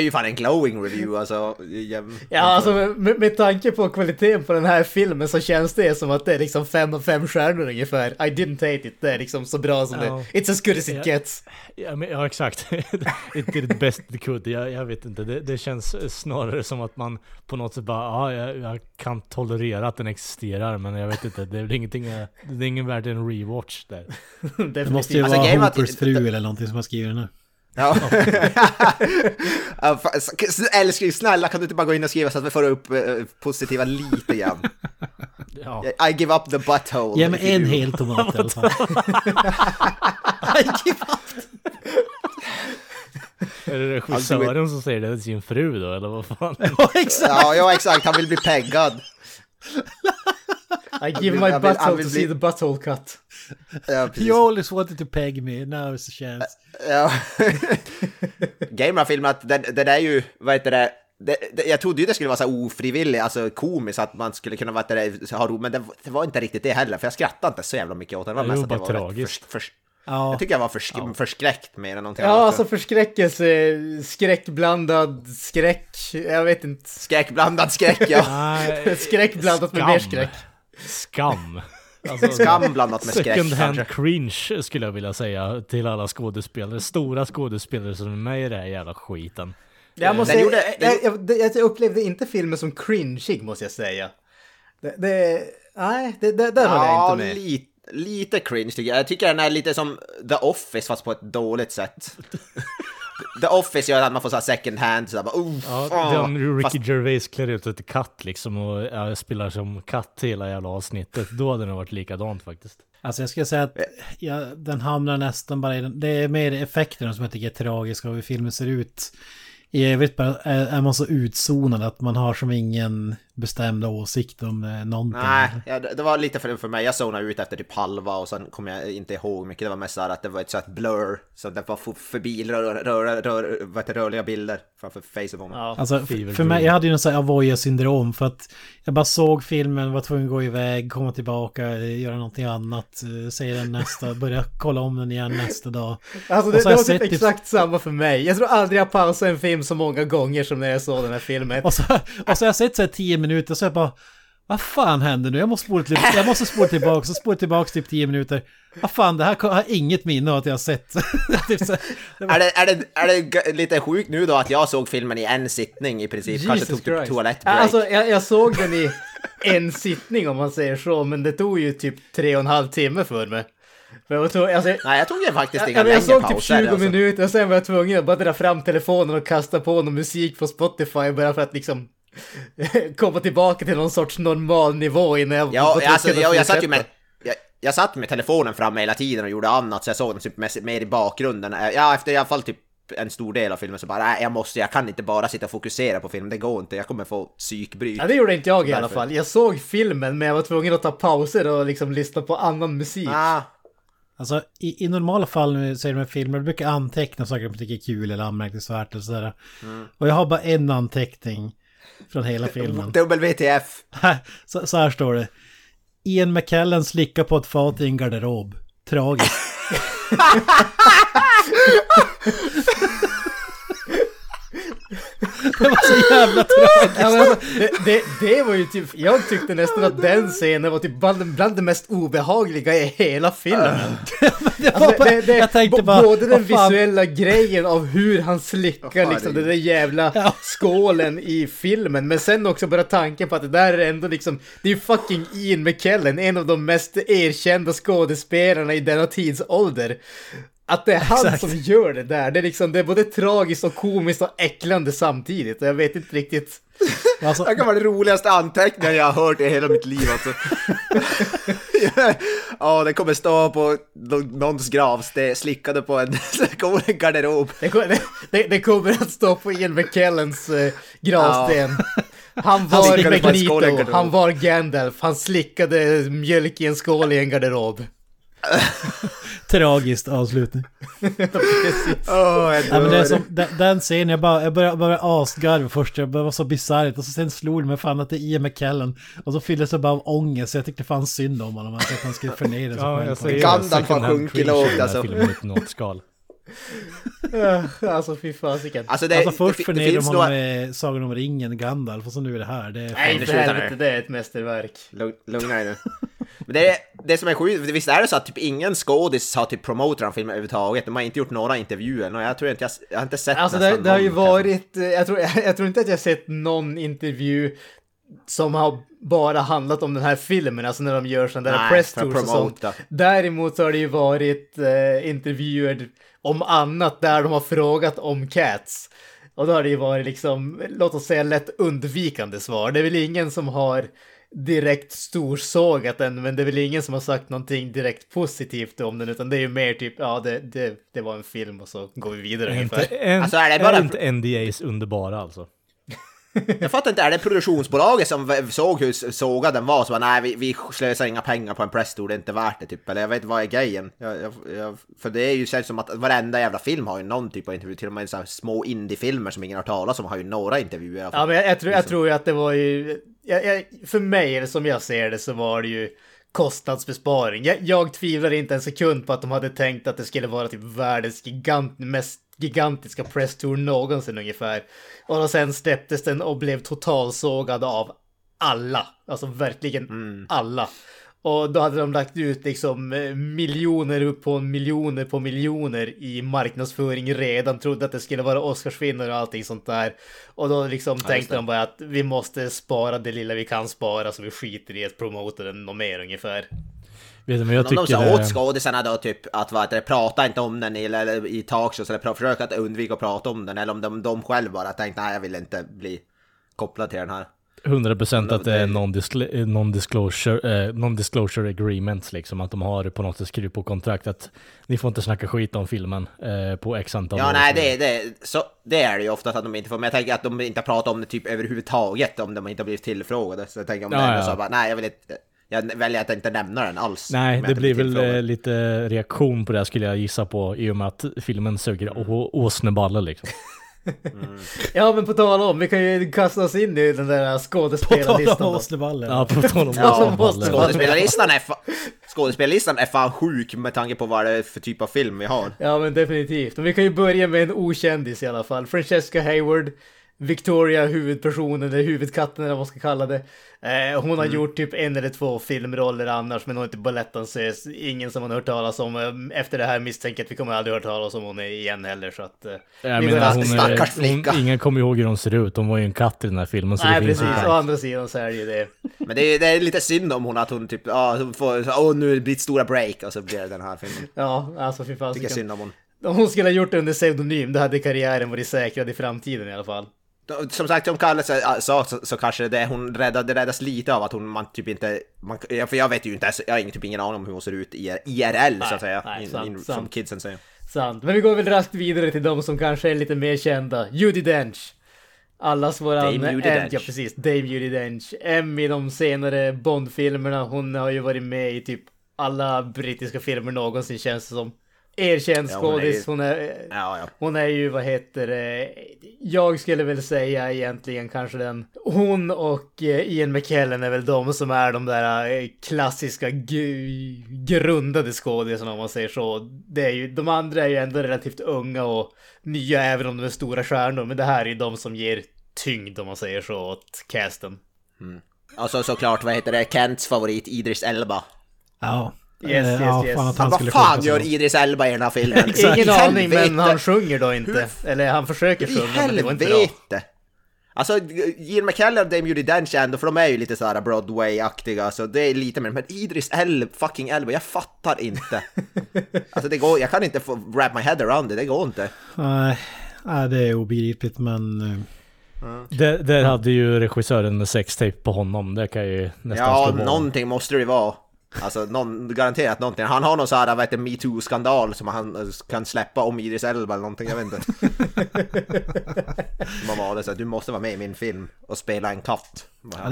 B: Är ju fan en glowing review alltså. jäm-
A: Ja, alltså med, med tanke på kvaliteten på den här filmen så känns det som att det är liksom fem av fem stjärnor ungefär. I didn't hate it. Det är liksom så bra som
C: Ja.
A: det It's as good as it
C: Ja.
A: gets.
C: Ja, men, ja exakt. It did it best it could. Jag, jag vet inte. Det, det känns snarare som att man på något sätt bara, ja, jag, jag kan tolerera att den existerar, men jag vet inte. Det är väl ingenting, jag- det är ingen värd en rewatch där.
D: Det måste ju
B: Alltså,
D: vara
B: att-
D: Hoopers fru eller någonting som har skrivit den här.
B: Ja. älskling, snälla kan du inte bara gå in och skriva så att vi får upp eh, positiva lite grann?
C: Ja.
B: I give up the butthole.
D: Ge mig en hel tomat i alla fall.
C: Är det regissören som säger det till sin fru då, eller vad fan?
D: Ja, exakt!
B: Ja, ja, exakt. Han vill bli peggad.
A: I give my butthole to see the butthole cut.
B: Ja.
D: You always wanted to peg me, now is a chance.
B: Ja. Gamer filmen att den, den är ju, vad heter det, det, det, jag trodde ju det skulle vara så här ofrivillig, alltså komiskt, att man skulle kunna heter det, ha ro, men det, det var inte riktigt det heller, för jag skrattade inte så jävla mycket åt den. Det var mest att jag var
C: tragiskt.
B: Förs, förs,
D: Ja,
B: jag tycker jag var försk, förskräckt mer än någonting
A: Ja,
B: annat.
A: alltså förskräckelse, skräckblandad skräck. Jag vet inte.
B: Skräckblandad skräck, ja.
C: Nej,
A: Skräck blandat med mer skräck.
C: Skam. Alltså,
B: Skam blandat med skräck
C: Second hand
B: kanske.
C: cringe skulle jag vilja säga till alla skådespelare. Stora skådespelare som är med i den här jävla skiten.
A: Jag måste
B: Den
A: säga,
B: gjorde- den
A: jag, jag, jag upplevde inte filmen som cringeig måste jag säga. Det, det nej, det, det, där håller jag
B: Ja,
A: inte med.
B: lite, lite cringe tycker jag. Jag tycker den är lite som The Office fast på ett dåligt sätt. The Office gör att man får så här second hand, så här bara, oh,
C: Ja, den Ricky
B: Fast-
C: Gervais klär ut sig till katt liksom och ja, spelar som katt hela jävla avsnittet. Då hade det varit likadant faktiskt.
D: alltså jag skulle säga att ja, den hamnar nästan bara i den. Det är mer effekterna som jag tycker är tragiska och hur filmen ser ut. I övrigt bara är, är man så utzonad att man har som ingen bestämd åsikt om eh, någonting.
B: Nej, ja, det var lite för, för mig. Jag zonade ut efter typ halva och sen kommer jag inte ihåg mycket. Det var mest så här att det var ett sånt blur. Så det var förbi rör, rör, rör, vad heter rörliga bilder framför facet på mig.
A: Ja.
D: Alltså för mig, jag hade ju en sån här avoya-syndrom för att jag bara såg filmen, var tvungen att gå iväg, komma tillbaka, göra någonting annat, eh, säga den nästa, börja kolla om den igen nästa dag.
A: Alltså det,
D: så
A: det var typ
D: sett typ-
A: exakt samma för mig. Jag tror aldrig jag pausade en film så många gånger som när jag såg den här filmen.
D: Och så, och så har jag sett så här tio minuter så jag bara vad fan händer nu? Jag måste spola, till, jag måste spola tillbaka, så spola tillbaka typ tio minuter. Vad fan, det här har jag inget minne av att jag har sett. typ så,
B: Är det, är, det, är det lite sjukt nu då att jag såg filmen i en sittning i princip? Kanske tog typ toalettbreak?
A: Alltså jag, jag såg den i en sittning om man säger så, men det tog ju typ tre och en halv timme för mig. För jag, var tvungen- alltså,
B: Nej, jag tog ju faktiskt
A: jag,
B: inga
A: jag, jag
B: längre
A: såg typ
B: pauser.
A: 20
B: alltså.
A: minuter och sen var jag tvungen att bara dra fram telefonen och kasta på någon musik på Spotify bara för att liksom komma tillbaka till någon sorts normal nivå innan jag
B: Ja, alltså, jag, jag satt ju med... Jag, jag satt med telefonen framme hela tiden och gjorde annat, så jag såg den typ mest, mer i bakgrunden. Eh, Ja, efter i alla fall typ en stor del av filmen så bara, nej, jag måste, jag kan inte bara sitta och fokusera på filmen, det går inte, jag kommer få psykbryt.
A: Ja, det gjorde inte jag i alla fall. Jag såg filmen men jag var tvungen att ta pauser och liksom lyssna på annan musik.
B: Ah,
D: Alltså i, i normala fall när vi ser de här filmerna, jag brukar anteckna saker jag tycker är kul eller anmärkningsvärt och sådär. Och jag har bara en anteckning från hela filmen.
B: WTF!
D: så, så här står det. Ian McKellen slickar på ett fat i en garderob. Tragiskt. det var så jävla tragiskt.
A: Ja, men alltså, det, det, det var ju typ, jag tyckte nästan att den scenen var typ bland, bland det mest obehagliga i hela filmen. Alltså, det, det,
D: jag tänkte bara,
A: både den visuella grejen av hur han slickar liksom den där jävla
D: Ja.
A: skålen i filmen, men sen också bara tanken på att det där är ändå liksom, det är ju fucking Ian McKellen, en av de mest erkända skådespelarna i denna tidsålder. Att det är han
D: Exakt.
A: som gör det där, det är liksom, det är både tragiskt och komiskt och äcklande samtidigt. Och jag vet inte riktigt.
D: alltså,
B: Det kan vara den roligaste anteckningen jag har hört i hela mitt liv alltså. Ja, det kommer stå på nå- någons gravsten, slickade på en, en garderob.
A: Det, ko- det, det, kommer att stå på Ian McKellens eh, gravsten. Han var
B: en
A: Magneto, han var Gandalf, han slickade mjölk i en skål i en garderob.
D: tragiskt avslutning.
A: Precis.
B: Jag
D: Ja, men det är som, den, den scenen, jag bara, jag började, började asgarva först, jag bara var så bisarrt och så sen slog det mig fan att det är Ian McKellen. Och så fylldes jag bara av ångest, så jag tyckte fan synd om honom, alltså att han skulle förnedra sig
C: Ja,
D: själv.
B: Gandalf har sjunkit lågt, alltså.
C: filmen.
A: Alltså fy fasiken.
B: Alltså, det,
D: Alltså först
B: finns
D: honom
B: nog...
D: med Sagan om ringen, Gandalf, och så nu är det här. Det är
A: Nej
B: det
A: för helvete, det är ett mästerverk.
B: Lugn- Lugna dig nu. Men det, är, det som är sjukt, visst är det så att typ ingen skådis har typ promotat den filmen överhuvudtaget? De har inte gjort några intervjuer, och jag tror inte jag, jag har inte sett
A: Alltså det,
B: nästan
A: det har ju
B: någon, kanske.
A: varit, eh, jag tror, jag tror inte att jag sett någon intervju som har bara handlat om den här filmen, alltså när de gör sådana där
B: Nej,
A: press
B: för att
A: tours och sånt. Däremot så har det ju varit eh, intervjuer om annat där de har frågat om Cats. Och då har det ju varit liksom, låt oss säga lätt undvikande svar. Det är väl ingen som har direkt storsågat den, men det är väl ingen som har sagt någonting direkt positivt om den, utan det är ju mer typ, ja det, det, det var en film och så går vi vidare
C: Är inte,
A: ungefär.
C: en,
B: Alltså, är det bara-
C: inte NDAs underbara alltså?
B: Jag fattar inte, är det produktionsbolaget som såg hur sågad den var så bara, nej vi, vi slösar inga pengar på en presstour, det är inte värt det typ, eller jag vet inte vad är grejen? Jag, jag, jag, för det är ju känns som att varenda jävla film har ju någon typ av intervju, till och med så här små indiefilmer som ingen har talat om har ju några intervjuer.
A: Ja, men jag, jag, tror, jag tror ju att det var ju... Jag, jag, för mig, eller som jag ser det, så var det ju kostnadsbesparing. Jag, jag tvivlar inte en sekund på att de hade tänkt att det skulle vara typ världens gigant, mest gigantiska presstour någonsin ungefär. Och då sen släpptes den och blev totalsågad av alla. Alltså verkligen alla. Och då hade de lagt ut liksom eh, miljoner på miljoner på miljoner i marknadsföring redan. Trodde att det skulle vara Oscarsvinnare och allting sånt där. Och då liksom tänkte de bara att vi måste spara det lilla vi kan spara så vi skiter i att promota den något mer ungefär.
C: Vet du, men jag
B: Om de
C: tycker
B: sa åt skådisarna då typ att vad heter prata inte om den i, eller i talkshows eller pra- försök att undvika att prata om den eller om de, de själv bara tänkte nej jag vill inte bli kopplad till den här.
C: 100% att det är eh, non-disclosure, eh, non-disclosure agreements liksom, att de har på något sätt skrivit på kontrakt att ni får inte snacka skit om filmen eh, på x antal
B: Ja
C: år.
B: nej det, det, så, det är det ju ofta att de inte får, men jag tänker att de inte pratar om det typ överhuvudtaget om de inte har blivit tillfrågade. Så jag tänker om
C: Ja,
B: det är
C: ja.
B: så bara nej jag vill inte, jag väljer att inte nämna den alls.
C: Nej, det blir väl
B: tillfrågad.
C: eh, lite reaktion på det skulle jag gissa på i och med att filmen suger å- åsneballe liksom.
A: Ja men på tal om, vi kan ju kasta oss in i den där
D: På tal
A: skådespelarlistan.
D: om
A: då.
D: Åsneballen.
C: Ja, på tal om
A: Ja,
C: åsneballe.
B: Skådespelarlistan är, skådespelarlistan är fan sjuk med tanke på vad det är för typ av film vi har.
A: Ja men definitivt. Och vi kan ju börja med en okändis i alla fall. Francesca Hayward. Victoria, huvudpersonen, eller huvudkatten eller vad man ska kalla det. Eh, hon har gjort typ en eller två filmroller annars, men hon är inte balettdansös. Ingen som man har hört talas om. Eh, Efter det här misstänker att vi kommer aldrig hört talas om hon igen heller, så att... Eh,
C: Jag menar,
A: går-
C: hon
B: Stackars
C: är, hon,
B: flicka.
C: ingen kommer ihåg hur hon ser ut. Hon var ju en katt i den här filmen. Så
A: Nej
C: det
A: precis, å andra sidan så är det ju det.
B: Men det är, det är lite synd om hon att hon typ, ja, hon får, åh nu är det stora break och så blir det den här filmen.
A: Ja, alltså fy fan.
B: Tycker synd om hon.
A: Om hon skulle ha gjort det under pseudonym, då hade karriären varit säkrad i framtiden i alla fall.
B: Som sagt, som Kalle sa så, så, kanske det, hon räddad, det räddas lite av att hon man typ inte... Man, för jag vet ju inte, jag har ingen, typ ingen aning om hur hon ser ut i IRL så att säga.
A: nej,
B: in,
A: sant,
B: in, som
A: sant.
B: kidsen säger.
A: Sant. Men vi går väl raskt vidare till de som kanske är lite mer kända. Judi Dench. Allas våran...
B: Dame Judi Dench.
A: Ja, precis. Dame Judi Dench. M i de senare Bond-filmerna. Hon har ju varit med i typ alla brittiska filmer någonsin känns det som. Erkänd
B: Ja, hon är ju-
A: skådis. Hon är...
B: Ja, ja.
A: Hon är ju, vad heter det, jag skulle väl säga egentligen kanske den, hon och eh, Ian McKellen är väl de som är de där eh, klassiska grundade skådisarna om man säger så. Det är ju, de andra är ju ändå relativt unga och nya även om de är stora stjärnor, men det här är ju de som ger tyngd om man säger så åt casten.
B: Och så såklart, vad heter det, Kents favorit Idris Elba.
D: Ja.
A: Yes,
D: Eh,
A: yes,
D: ja,
A: yes.
D: fan att
B: Han, vad fan gör
D: så.
B: Idris Elba i den här filmen?
A: Ingen
B: I
A: aning, men han sjunger då inte. Eller han försöker
B: I
A: sjunga, men det var inte bra.
B: helvete! Alltså, Ian McKellen och Dame Judi Dench ändå, för de är ju lite såhär Broadway-aktiga, så det är lite mer, men Idris El, fucking Elba, jag fattar inte. Alltså det går, jag kan inte få wrap my head around det, det går inte.
D: Nej, nej, det är obegripligt men... eh,
C: Där, där hade ju regissören sextape på honom, det kan ju nästan
B: Ja, någonting måste det ju vara. Alltså, någon, garanterat någonting. Han har någon sån här, vad heter metoo-skandal som han eh, kan släppa om Idris Elba eller någonting, jag vet inte. Som var det så du måste vara med i min film och spela en katt.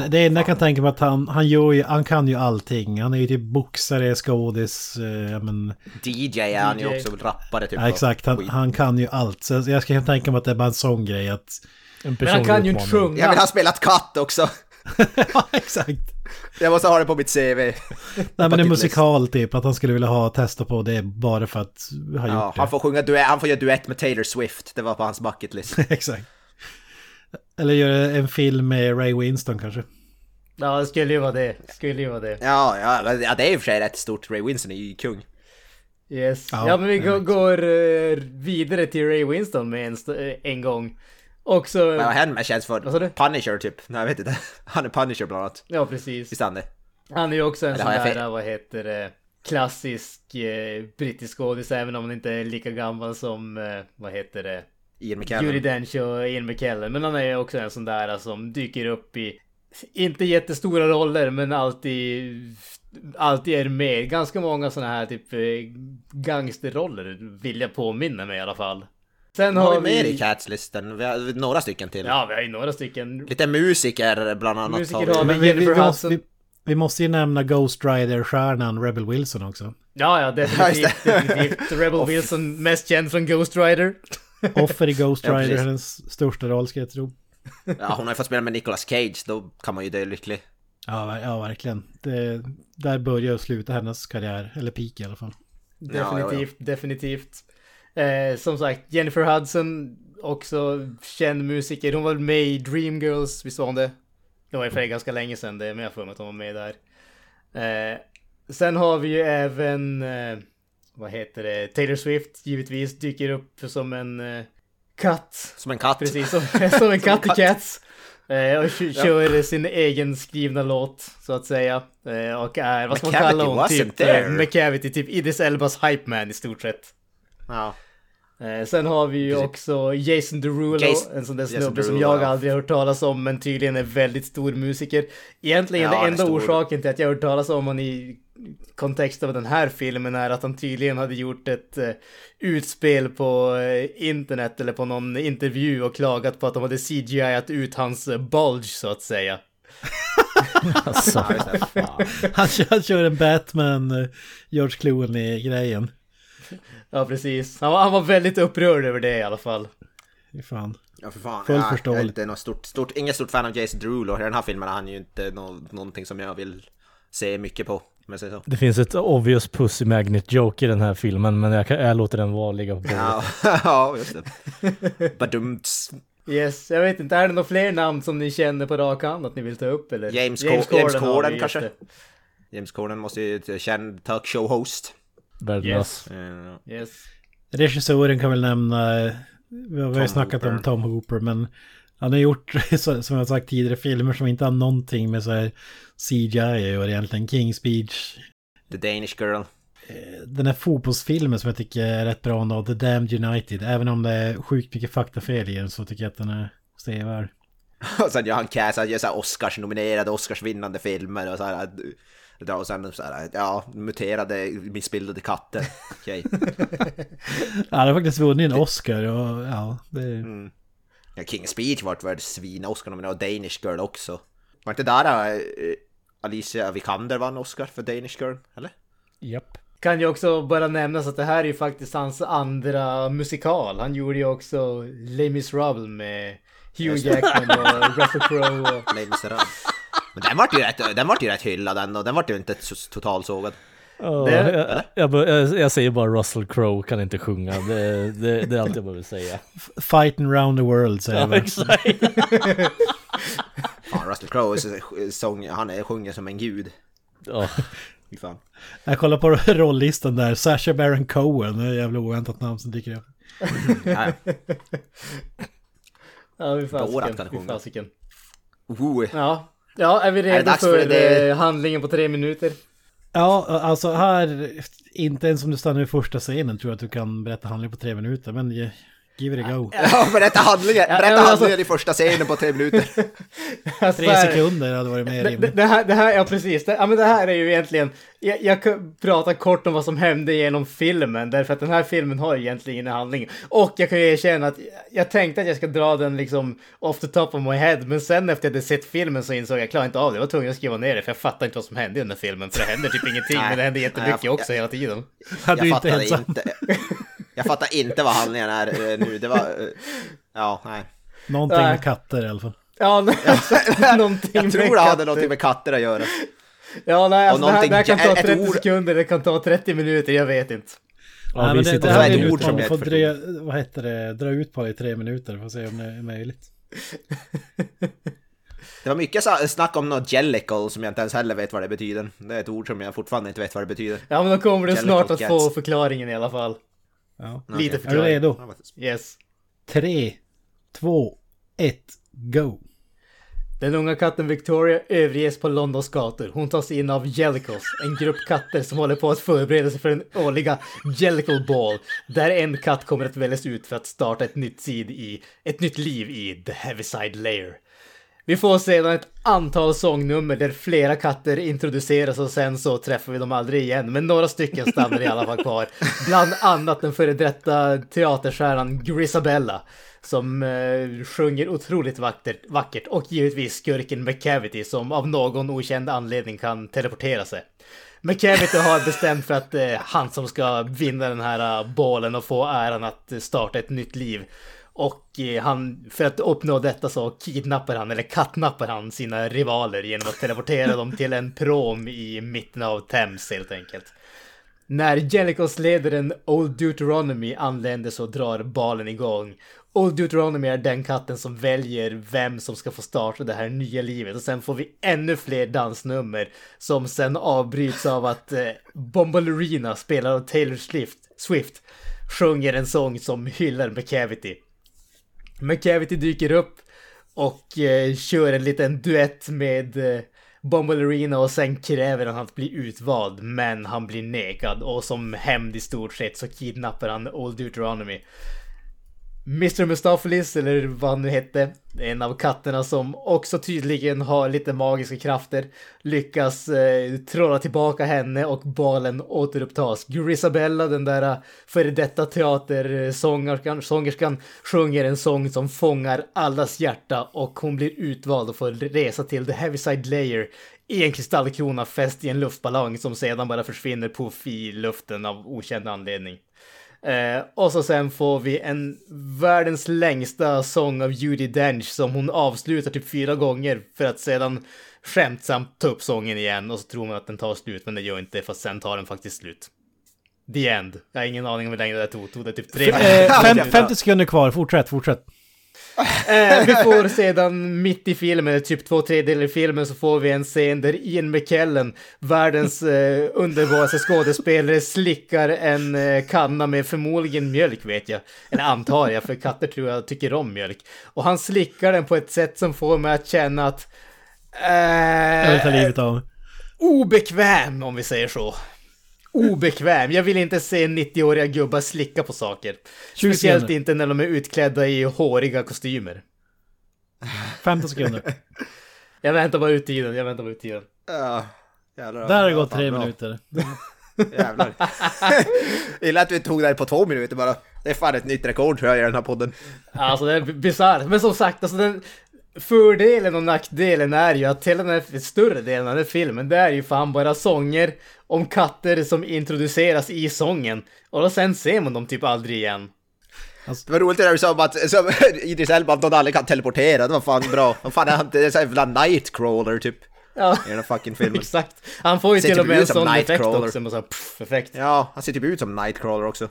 D: Det- enda jag kan tänka mig att han, han, gör ju, han kan ju allting. Han är ju typ boxare, skådis, eh, men...
B: DJ är han ju också, rappare typ.
D: Ja, exakt, han, han kan ju allt. Så jag ska tänka mig att det är bara en sån grej att...
C: En
A: Men han kan ju inte
C: utmaning.
A: sjunga.
B: Jag vill ha spelat katt också!
D: ja, exakt.
B: Jag måste ha det på mitt CV.
D: Nej men en musikal typ, att han skulle vilja ha testa på det bara för att ha gjort
B: Ja,
D: det.
B: han får sjunga duett, han får göra duett med Taylor Swift. Det var på hans bucket list.
D: exakt. Eller göra en film med Ray Winston kanske.
A: Ja, det skulle ju vara det. Skulle ju vara det.
B: Ja, ja, men- ja, det är i och för sig rätt stort. Ray Winston är ju kung.
A: Yes.
D: Ja,
A: Ja, men vi går, går eh, vidare till Ray Winston med en, eh, en gång. Också...
B: Men vad med känns
A: Vad sa
B: för
A: du?
B: Punisher typ? Nej, jag vet inte. Han är Punisher bland annat.
A: Ja, precis.
B: Visst han det?
A: Han är ju också en
B: Eller
A: sån där,
B: fel?
A: vad heter det, klassisk eh, brittisk skådis, även om han inte är lika gammal som, eh, vad heter det,
B: Ian
A: Judi
B: McKellen.
A: Dench och Ian McKellen. Men han är ju också en sån där som dyker upp i, inte jättestora roller, men alltid, alltid är med. Ganska många såna här typ eh, gangsterroller vill jag påminna mig i alla fall. Sen
B: Har
A: har
B: vi mer i Cats-listan? Vi har några stycken till.
A: Ja, vi har ju några stycken.
B: Lite musiker bland annat.
A: Musiker
B: har vi.
D: Men vi, vi, måste, vi, vi måste ju nämna Ghost Rider-stjärnan Rebel Wilson också.
A: Ja, ja,
B: Ja,
A: definitivt. definitivt. Rebel Wilson, mest känd från Ghost Rider.
D: Offer i Ghost
B: Ja,
D: Rider,
B: precis.
D: hennes största roll ska jag tro.
B: Ja, hon har ju fått spela med Nicolas Cage, då kan man ju dö lycklig.
D: Ja, ja verkligen. Det, där börjar och slutar hennes karriär, eller peak i alla fall.
B: Ja, ja, ja.
A: Definitivt, definitivt. Eh, som sagt, Jennifer Hudson, också känd musiker. Hon var med i Dreamgirls, visst var hon det? Det var ju för ganska länge sedan det, men jag för mig att hon var med där. Eh, sen har vi ju även, eh, vad heter det, Taylor Swift givetvis dyker upp som en eh, katt.
B: Som en katt.
A: Precis, som, som en katt i Cats. Eh, och kö- kör sin egen skrivna låt, så att säga. Eh, och är, vad ska man kalla hon? Typ eh, McCavity, typ Idris Elbas hype man i stort sett.
B: Ja.
A: Eh, sen har vi ju
B: Precis.
A: också Jason Derulo,
B: Jason-
A: en sån där snubbe som jag
B: ja.
A: aldrig har hört talas om, men tydligen är väldigt stor musiker. Egentligen
B: Ja,
A: den enda orsaken till att jag har hört talas om honom i kontext av den här filmen är att han tydligen hade gjort ett eh, utspel på eh, internet eller på någon intervju och klagat på att de hade CGI-at ut hans eh, bulge så att säga.
C: Alltså.
D: Han kör, han kör en Batman, eh, George Clooney-grejen.
A: Ja, precis. Han var, han var väldigt upprörd över det i alla fall.
D: Fy Fan.
B: Ja, för fan.
D: Fullt
B: ja, jag är inte något stort, stort, ingen stort fan av Jason Derulo. I den här filmen är han ju inte nå, någonting som jag vill se mycket på. Jag
C: det finns ett obvious pussy magnet joke i den här filmen, men jag, kan, jag låter den vara ligga på bordet.
B: Ja, ja just det. Badumts.
A: Yes, jag vet inte, är det några fler namn som ni känner på rak hand att ni vill ta upp eller?
B: James James Corden
A: vi,
B: kanske?
A: just
B: James Corden måste ju ett känd talkshow-host.
C: Värdelös.
B: Eh,
A: det. Yes.
D: Regissören kan väl nämna, eh, vi har,
B: Tom
D: snackat om
B: Hooper.
D: Tom Hooper men han har gjort, som jag sagt tidigare, filmer som inte har någonting med så här CGI göra egentligen. King's Speech,
B: The Danish Girl.
D: den här fotbollsfilmen som jag tycker är rätt bra ändå, The Damned United. Även om det är sjukt mycket faktafel i den så tycker jag att den är sevärd.
B: Och sen gör han cast, han gör så här Oscars-nominerade, Oscars-vinnande filmer och så här. Och sen så här, ja, muterade, missbildade katter. Okej.
D: Han har faktiskt vunnit en Oscar och ja, det...
B: Ja, King Speech vart väl svin-Oscar-nominerad och Danish Girl också. Var inte där äh, Alicia Vikander vann Oscar för Danish Girl? Eller?
C: Japp.
A: Kan ju också bara nämnas att det här är ju faktiskt hans andra musikal. Han gjorde ju också Les Misérables med Hugh Jackman och Russell Crowe. Och...
B: Les Misérables. Men den vart ju rätt, den vart ju rätt hyllad den och den vart ju inte så- totalsågad.
C: Ja,
A: Det-
C: jag, jag, jag, jag säger bara Russell Crowe kan inte sjunga. Det, det, det är allt jag behöver säga.
D: Fighting around the world säger
C: Ja,
D: man.
C: exakt.
B: Fan, Russell Crowe, sång, han är, sjunger som en gud.
C: Ja.
B: Fy fan.
D: Jag kollar på rolllistan där. Sasha Baron Cohen. Det är ett jävla oväntat namn som dyker upp.
B: Ja,
A: Ja, vi fasiken. Vi fasiken.
B: oh,
A: Ja. Ja, är vi
B: det
A: redo
B: dags
A: för,
B: för det?
A: eh, handlingen på tre minuter?
D: Ja, alltså här, inte ens om du stannar vid första scenen tror jag att du kan berätta handling på tre minuter. Men ge- give it a go.
B: Ja, berätta handlingen, berätta
A: alltså-
B: handlingen i första scenen på tre minuter.
A: Alltså,
D: Tre sekunder hade varit mer
A: Det, det,
D: rimligt.
A: det, här, det här, ja precis. Det, ja, men det här är ju egentligen, jag, jag kan prata kort om vad som hände genom filmen, därför att den här filmen har egentligen ingen handling. Och jag kan ju erkänna att jag tänkte att jag ska dra den liksom off the top of my head, men sen efter att jag hade sett filmen så insåg jag, jag klarar inte av det. Jag var tvungen att skriva ner det, för jag fattar inte vad som hände i den här filmen, för det händer typ ingenting, men det händer jättemycket
B: Nej, jag-
A: också hela tiden.
D: Du
B: Jag
D: inte
B: fattade inte. Jag fattar inte vad handlingen är eh, nu. Det var... eh, Ja, nej.
D: Någonting
A: Nej.
D: med katter i alla fall.
A: Ja, någonting
B: Jag tror det hade någonting med katter att göra.
A: Ja, nej, alltså, det, här, det här kan ta
B: ett
A: 30
B: ord-
A: sekunder, det kan ta 30 minuter, jag vet inte.
C: Ja,
D: Nej, men det, det här
B: är
D: en
B: ord som
D: Får dra, vad heter det, dra ut på det i tre minuter för att se om det är möjligt.
B: Det var mycket snack om något jellicle som jag inte ens heller vet vad det betyder. Det är ett ord som jag fortfarande inte vet vad det betyder.
A: Ja, men då kommer du snart att få förklaringen i alla fall.
D: Ja.
A: Lite
B: Okej.
D: Är du
A: förklaring.
D: redo?
A: Yes.
D: Tre, två, ett, go!
A: Den unga katten Victoria överges på Londons gator. Hon tas in av Jellicles, en grupp katter som håller på att förbereda sig för den årliga Jellicle Ball, där en katt kommer att väljas ut för att starta ett nytt, sid i, ett nytt liv i The Heaviside Layer. Vi får sedan ett antal sångnummer där flera katter introduceras och sen så träffar vi dem aldrig igen. Men några stycken stannar i alla fall kvar. Bland annat den före detta teaterstjärnan Grisabella. Som eh, sjunger otroligt vackert, vackert. Och givetvis skurken McCavity som av någon okänd anledning kan teleportera sig. McCavity har bestämt för att eh, han som ska vinna den här eh, uh, bollen och få äran att eh, starta ett nytt liv. Och eh, han, för att uppnå detta så kidnappar han, eller kattnappar han sina rivaler genom att teleportera dem till en prom i mitten av Thames helt enkelt. När Jellicos-ledaren Old Deuteronomy anländer så drar balen igång. Old Deuteronomy är den katten som väljer vem som ska få starta det här nya livet och sen får vi ännu fler dansnummer som sen avbryts av att eh, Bombalurina spelad av Taylor Swift, Swift sjunger en sång som hyllar McCavity. McCavity dyker upp och eh, kör en liten duett med eh, Bumblerina och sen kräver han att bli utvald men han blir nekad och som hämnd i stort sett så kidnappar han Old Deuteronomy. Mr. Mustafelis, eller vad han nu hette, en av katterna som också tydligen har lite magiska krafter, lyckas eh, trolla tillbaka henne och balen återupptas. Grisabella, den där eh, före detta teatersångerskan, sångerskan, sjunger en sång som fångar allas hjärta och hon blir utvald och får resa till The Heaviside Layer i en kristallkrona fäst i en luftballong som sedan bara försvinner på i luften av okänd anledning. Eh, och så sen får vi en världens längsta sång av Judi Dench som hon avslutar typ fyra gånger för att sedan skämtsamt ta upp sången igen och så tror man att den tar slut men det gör inte för sen tar den faktiskt slut. The End. Jag har ingen aning om hur länge det där tog. Tog det typ tre
D: Eh, fem, 50 sekunder kvar, fortsätt, fortsätt.
A: Eh, vi får sedan mitt i filmen, typ två tredjedelar i filmen, så får vi en scen där Ian McKellen, världens eh, underbaraste skådespelare, slickar en eh, kanna med förmodligen mjölk vet jag. Eller antar jag, för katter tror jag tycker om mjölk. Och han slickar den på ett sätt som får mig att känna att...
D: Jag vill ta
A: Eh,
D: livet av mig.
A: obekväm, om vi säger så. Obekväm. Jag vill inte se 90-åriga gubbar slicka på saker.
D: 20
A: Speciellt inte när de är utklädda i håriga kostymer.
D: 15 sekunder.
A: Jag väntar bara ut tiden, jag väntar bara ut tiden.
B: Ja, jävlar.
D: Där har det gått tre
B: bra.
D: minuter.
B: Jävlar. Gillar att vi tog det här på två minuter bara. Det är fan ett nytt rekord tror jag i den här podden.
A: Alltså det är bisarrt, men som sagt, alltså den fördelen och nackdelen är ju att hela den här större delen av den här filmen, det är ju fan bara sånger om katter som introduceras i sången. Och då sen ser man dem typ aldrig igen.
B: Det var roligt det där du sa om att som Idris Elba, att någon aldrig kan teleportera. Det var fan bra. Vad fan är han? Det är såhär jävla Nightcrawler typ.
A: Ja,
B: I den fucking filmen.
A: exakt. Han får ju till och
B: typ
A: med en sån effekt
B: Nightcrawler.
A: också, med sån pff, effekt.
B: Ja, han ser typ ut som Nightcrawler också.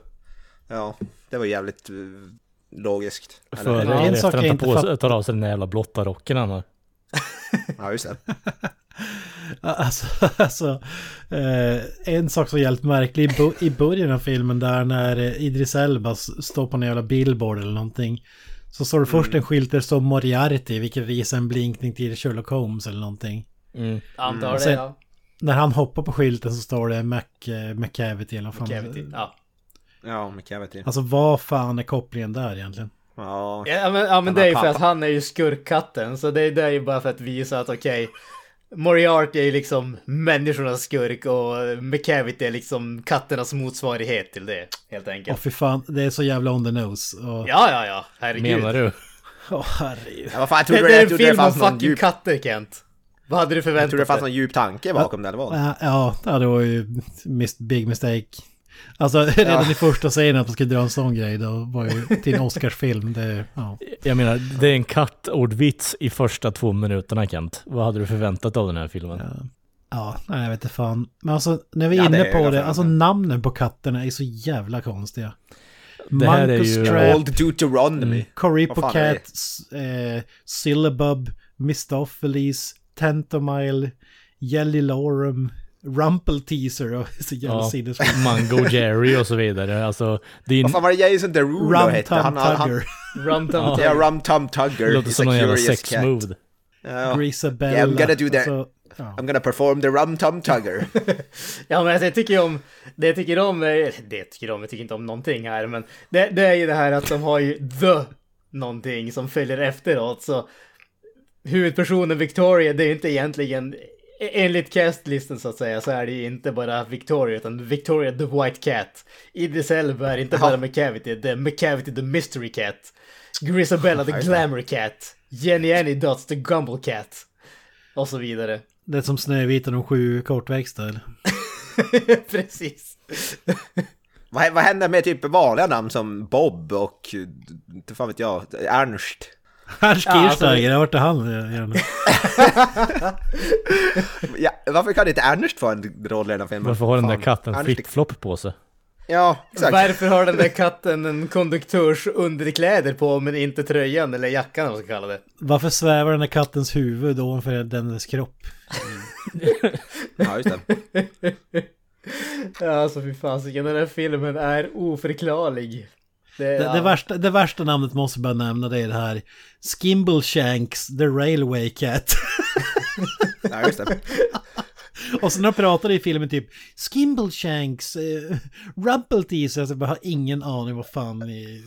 B: Ja, det var jävligt uh, logiskt.
C: Före eller
D: sak
C: efter
D: jag
C: han på, tar av sig den där jävla blotta rocken han har.
B: Ja, just det.
D: Alltså, alltså eh, en sak som är helt märklig i, bo- i början av filmen där när eh, Idris Elba står på en jävla billboard eller någonting. Så står det först en skylt där det står Moriarty, vilket visar en blinkning till Sherlock Holmes eller någonting.
C: Mm.
A: Antar det,
D: Sen-
A: ja.
D: När han hoppar på skylten så står det Mac, eh, McCavity eller vad fan.
A: Cavity. Ja.
B: Ja, inte.
D: Alltså vad fan är kopplingen där egentligen?
B: Ja,
A: Ja men, ja, men det är ju för att han är ju skurkkatten, så det, det är ju bara för att visa att okej, Moriarty är ju liksom människornas skurk och McCavity är liksom katternas motsvarighet till det, helt
D: Åh
A: enkelt.
D: fy fan, det är så jävla on the nose. Och,
A: Ja, ja, ja, herregud.
C: Menar du?
D: Åh herregud.
B: ja vad fan, jag
A: Det,
B: trodde
A: det är
B: jag
A: en
B: det
A: film om fucking
B: djup...
A: katter, Kent. Vad hade du
B: Jag trodde det
A: förväntat
B: fanns
A: dig?
B: någon djup tanke bakom det, eller vad?
D: Ja, ja, ja, det var ju big mistake. Alltså redan i första scenen att man skulle dra en sån grej då var ju till en Oscarsfilm. Det, ja.
C: Jag menar, det är en kattordvits i första två minuterna Kent. Vad hade du förväntat av den här filmen?
D: ja, nej jag vet inte fan. Men alltså när vi är
B: Ja, det
D: inne
B: är
D: på det, alltså namnen på katterna är så jävla konstiga.
C: Det här är
D: Marcus
C: ju-
D: Strap,
B: Old Deuteronomy.
D: Coripo
B: är det?
D: Cat, eh, Syllabub, Mistopheles, Tentomile, Jelly Lorum, Rumple Teaser och så jävla
C: Ja. Mango Jerry och så vidare. Alltså, det är
B: Vad fan var det Jason Derulo
D: Rum
B: hette?
D: Tum
B: Han, han,
D: Tugger,
A: Rum Tum
C: Ja.
A: Tum.
B: ja, Rum Tum Tugger.
C: det låter som någon jävla
B: curious
C: sex
B: cat.
C: move.
B: Ja.
D: Grisabella.
B: Yeah, I'm gonna do that.
D: Alltså, ja.
B: I'm gonna perform the Rum Tum Tugger.
A: Ja men alltså, jag tycker om, det jag tycker om, är- det jag tycker om, jag tycker inte om någonting här men det, det är ju det här att de har ju the någonting som följer efteråt så huvudpersonen Victoria det är inte egentligen Enligt castlisten så att säga så är det ju inte bara Victoria utan Victoria the White Cat. Idris Elba är inte bara McCavity, det är McCavity the Mystery Cat. Grisabella the Glamour Cat. Jenny Annie Dots the Gumble Cat. Och så vidare.
D: Det är som Snövit och de sju kortväxta. eller?
A: Precis.
B: vad, vad händer med typ vanliga namn som Bob och, inte fan vet jag, Ernst?
D: Ernst
A: Ja, alltså-
D: Kirchsteiger, vart är han? Gärna.
B: Ja, varför kan inte Ernst få en roll i den här filmen?
C: Varför har den där katten flip-flop på sig?
B: Ja, exakt.
A: Varför har den där katten en konduktörs underkläder på men inte tröjan eller jackan eller vad man ska kalla det?
D: Varför svävar den där kattens huvud ovanför dennes kropp?
B: Ja, just det.
A: Ja, alltså fy fasiken, den här filmen är oförklarlig. Det,
D: Det,
A: ja.
D: det, värsta, det värsta namnet måste jag bara nämna det är det här Skimbleshanks, the railway cat.
B: Ja, just det.
D: Och sen när de pratade i filmen typ Skimbleshanks, eh, Rumpelteaser, alltså jag har ingen aning vad fan i...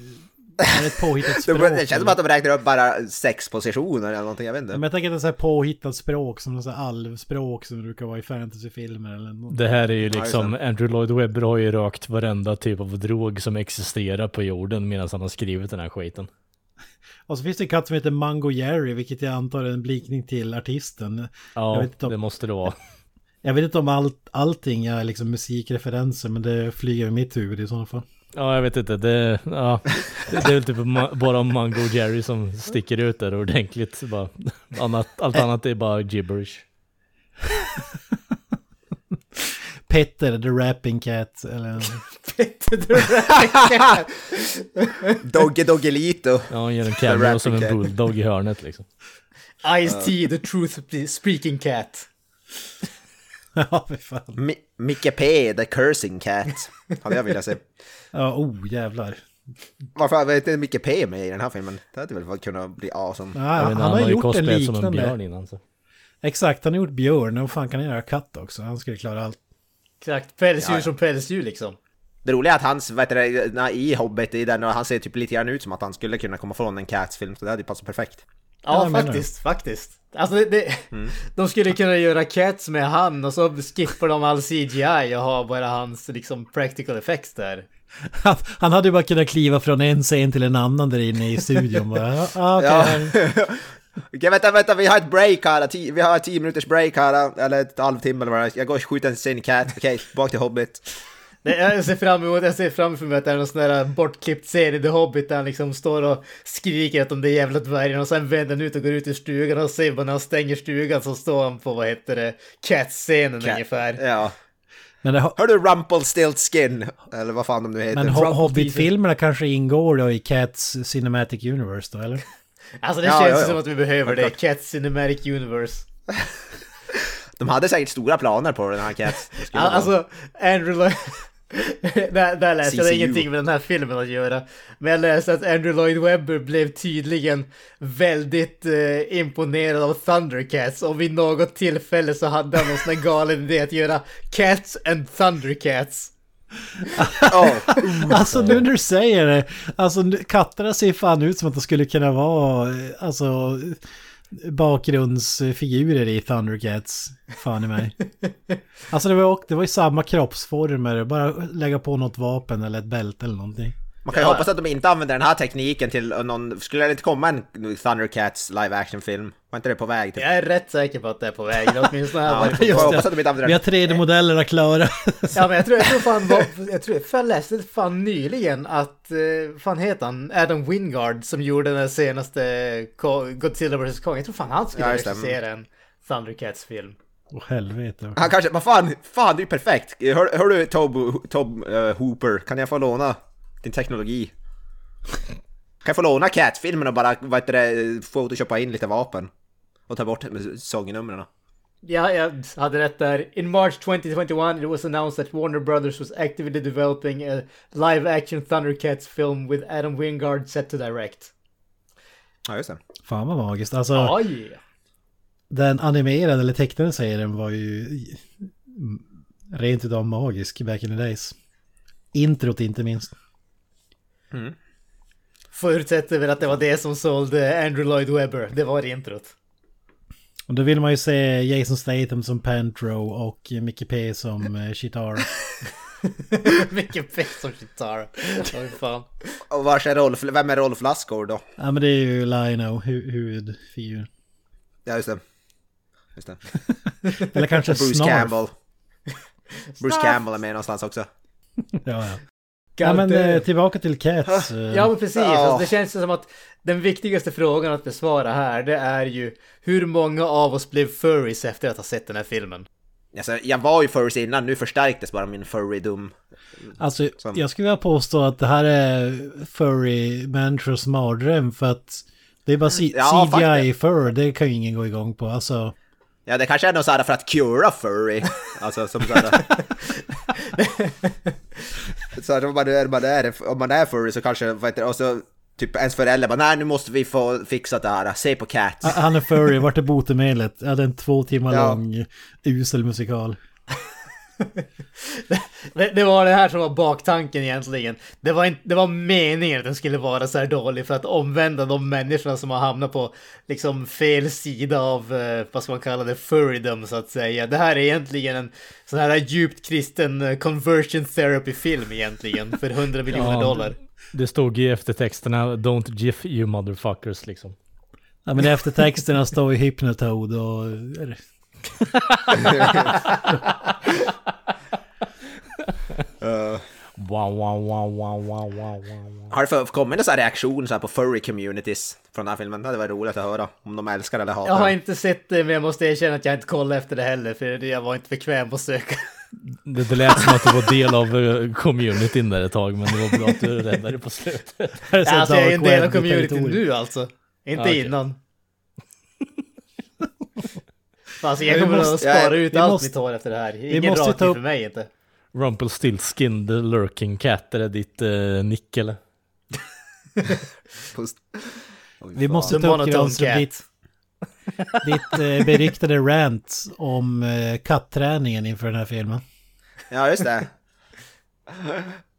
D: Är det ett påhittat språk?
B: det känns som att de räknar upp bara sex positioner eller någonting, jag vet inte.
D: Men jag tänker att det är så här påhittat språk som något alvspråk som brukar vara i fantasyfilmer eller något.
C: Det här är ju liksom, Andrew Lloyd Webber har ju rökt varenda typ av drog som existerar på jorden medan han har skrivit den här skiten.
D: Och så finns det en katt som heter Mango Jerry, vilket jag antar är en blinkning till artisten. Jag
C: Ja,
D: vet inte om-
C: det måste det vara.
D: Jag vet inte om allt, allting är liksom musikreferenser, men det flyger i mitt huvud i sådana fall.
C: Ja, jag vet inte. Det, ja, det är väl typ bara Mango Jerry som sticker ut där ordentligt. Bara, annat, allt annat är bara gibberish.
D: Petter, the rapping cat, eller...
A: Petter the Rabbit Cat.
B: Dogge Doggelito.
C: Ja, han gör en cameo som en bulldog i hörnet liksom.
A: Ice-T, the truth speaking cat.
D: ja, för fan.
B: Mi Micke P, the cursing cat. Hade jag velat se.
D: Ja, oh jävlar.
B: Varför var inte Micke P med i den här filmen? Det hade väl kunnat bli awesome.
D: Ja, han,
C: inte,
D: har
C: ju
D: gjort en
C: cosplayat som en
D: liknande.
C: björn innan så.
D: Exakt, han har gjort björn. Och fan kan han göra katt också? Han skulle klara allt.
A: Exakt, pälsdjur
B: Ja, ja.
A: som pälsdjur liksom.
B: Det roliga är att hans, vad heter det, när- i Hobbit, i den, och han ser typ lite grann ut som att han skulle kunna komma från en Cats-film, så det hade ju passat perfekt.
A: Ja,
D: menar
A: faktiskt, faktiskt. Alltså det, det, de skulle kunna göra Cats med han och så skippar de all CGI och ha bara hans liksom practical effects där.
D: Han, hade ju bara kunnat kliva från en scen till en annan där inne i studion bara. Ja, ah, okej.
B: Ja. Okej, vänta, vänta, vi har ett break här. Vi har ett 10 minuters break här, eller ett halvtimme eller vad det är. Jag går och skjuter en sin cat. Okej, bak till Hobbit.
A: Jag ser fram emot, jag ser framför mig att det är någon sån där bortklippt i The Hobbit där han liksom står och skriker att de där jävla dvärgarna och sen vänder han ut och går ut ur stugan och ser bara när han stänger stugan så står han på vad heter det, Cats-scenen
B: Cat.
A: ungefär.
B: Ja.
D: Men, det,
B: Hör du Rumpelstiltskin? Eller vad fan de nu heter.
D: men Ho- Hobbit-filmerna kanske ingår då i Cats Cinematic Universe då, eller?
A: Alltså det
B: Ja,
A: känns
B: ja,
A: ju
B: ja.
A: som att vi behöver det. Cats Cinematic Universe.
B: De hade säkert stora planer på den här cat. Det skulle
A: Ja,
B: vara-
A: Alltså, Andrew Lloyd... där, där läste jag, ingenting med den här filmen att göra. Men jag läste att Andrew Lloyd Webber blev tydligen väldigt eh, imponerad av Thundercats och vid något tillfälle så hade han någon sån här galen idé att göra Cats and Thundercats.
B: Åh,
D: Alltså nu när du säger det, alltså nu- katterna ser fan ut som att de skulle kunna vara, eh, alltså bakgrundsfigurer i Thundercats. Fan i mig. Alltså det var, det var ju samma kroppsformer, bara lägga på något vapen eller ett bälte eller någonting.
B: Man kan ju hoppas att de inte använder den här tekniken till någon... Skulle det inte komma en Thundercats live action film? Var inte det på väg? Typ?
A: Jag är rätt säker på att det är på väg. Åtminstone
B: Ja, jag hoppas att de inte använder
D: Vi har
B: den.
D: 3D-modellerna klara.
A: Ja men jag tror, jag tror fan var, jag tror, för jag läste fan nyligen att, eh, fan heter han, Adam Wingard som gjorde den senaste Godzilla vs Kong. Jag tror fan han skulle
B: Ja,
A: regissera en Thundercats-film.
D: Åh helvete.
B: Han kanske... Vad fan, fan det är ju perfekt! Hör, hör du Tob, Tob eh, Hooper, kan jag få låna din teknologi? Kan jag få låna Cat-filmen och bara, vad heter det, photoshoppa in lite vapen? Och ta bort sångnumren?
A: Ja, jag hade rätt där. In March 2021 it was announced that Warner Brothers was actively developing a live action Thundercats film with Adam Wingard set to direct.
B: Ja, just det.
D: Fan vad magiskt. Alltså
A: Oj!
D: den animerade eller tecknade serien var ju rent utav magisk back in the days. Introt inte minst.
A: Förutsätter väl att det var det som sålde Andrew Lloyd Webber. Det var introt.
D: Och då vill man ju se Jason Statham som Pantro och Mickey P som eh, Chitara.
A: Vilken fest som gitarr. Oj fan.
B: Och vars är Rolf, vem är Rolf Lassgård då?
D: Ja men det är ju Lino, hu huvudfigur.
B: Ja, just det. Just det.
D: Eller kanske
B: Bruce
D: Snarf.
B: Campbell. Bruce Campbell är med någonstans också.
D: Ja, ja. Ja men eh, tillbaka till Cats. eh,
A: Ja men precis,
B: Ja.
A: alltså, det känns som att den viktigaste frågan att besvara här det är ju hur många av oss blev furries efter att ha sett den här filmen?
B: Alltså, jag var ju furries innan, nu förstärktes bara min furrydom.
D: Alltså
B: Som-
D: jag skulle vilja påstå att det här är furry människors mardröm för att det är bara
B: Ja,
D: CGI fur, det kan ju ingen gå igång på. Alltså,
B: Ja, det kanske är något såhär för att cura furry. Alltså som såhär... så om, man är, man är, om man är furry så kanske, vad heter det, och så typ ens föräldrar bara nej nu måste vi få fixa det här, se på Cats.
D: Ah, han är furry, vart är botemedlet? Jag hade en två timmar
B: Ja.
D: lång usel musikal.
A: Det, det var det här som var baktanken egentligen. Det var, inte, det var meningen att den skulle vara så här dålig för att omvända de människorna som har hamnat på liksom fel sida av, eh, vad ska man kalla det, furrydom så att säga. Det här är egentligen en sån här djupt kristen eh, conversion therapy-film egentligen för 100 miljoner
C: Ja,
A: dollar.
C: Det stod i eftertexterna, don't gif you motherfuckers liksom.
D: Ja men eftertexterna står ju Hypnotoad och...
C: Wow, wow, wow, wow, wow, wow, wow.
B: Har det kommit någon sån reaktion så här på furry communities från den här filmen? Det hade varit roligt att höra om de älskar eller hatar
A: Jag har inte sett det men jag måste erkänna att jag inte kollade efter det heller för jag var inte bekväm på att söka.
C: Det, det lät som att du var del av eh, communityn där ett tag, men det var bra att du räddade det på slutet.
A: Alltså jag är en del av communityn nu alltså. Inte
C: Ja, okej.
A: innan. Alltså jag
D: Vi
A: kommer
D: måste-
A: att spara
B: Ja,
A: ut
D: vi
A: allt
D: måste-
A: mitt hår efter det här. Ingen
D: måste
A: rakning
D: ta upp-
A: för mig inte.
C: Rumpelstiltskin, the lurking cat, är det ditt eh, nick eller?
D: Vi
B: fan.
D: måste ta upp Granström ditt, ditt eh, beryktade rant om eh, katträningen inför den här filmen.
B: Ja, just det.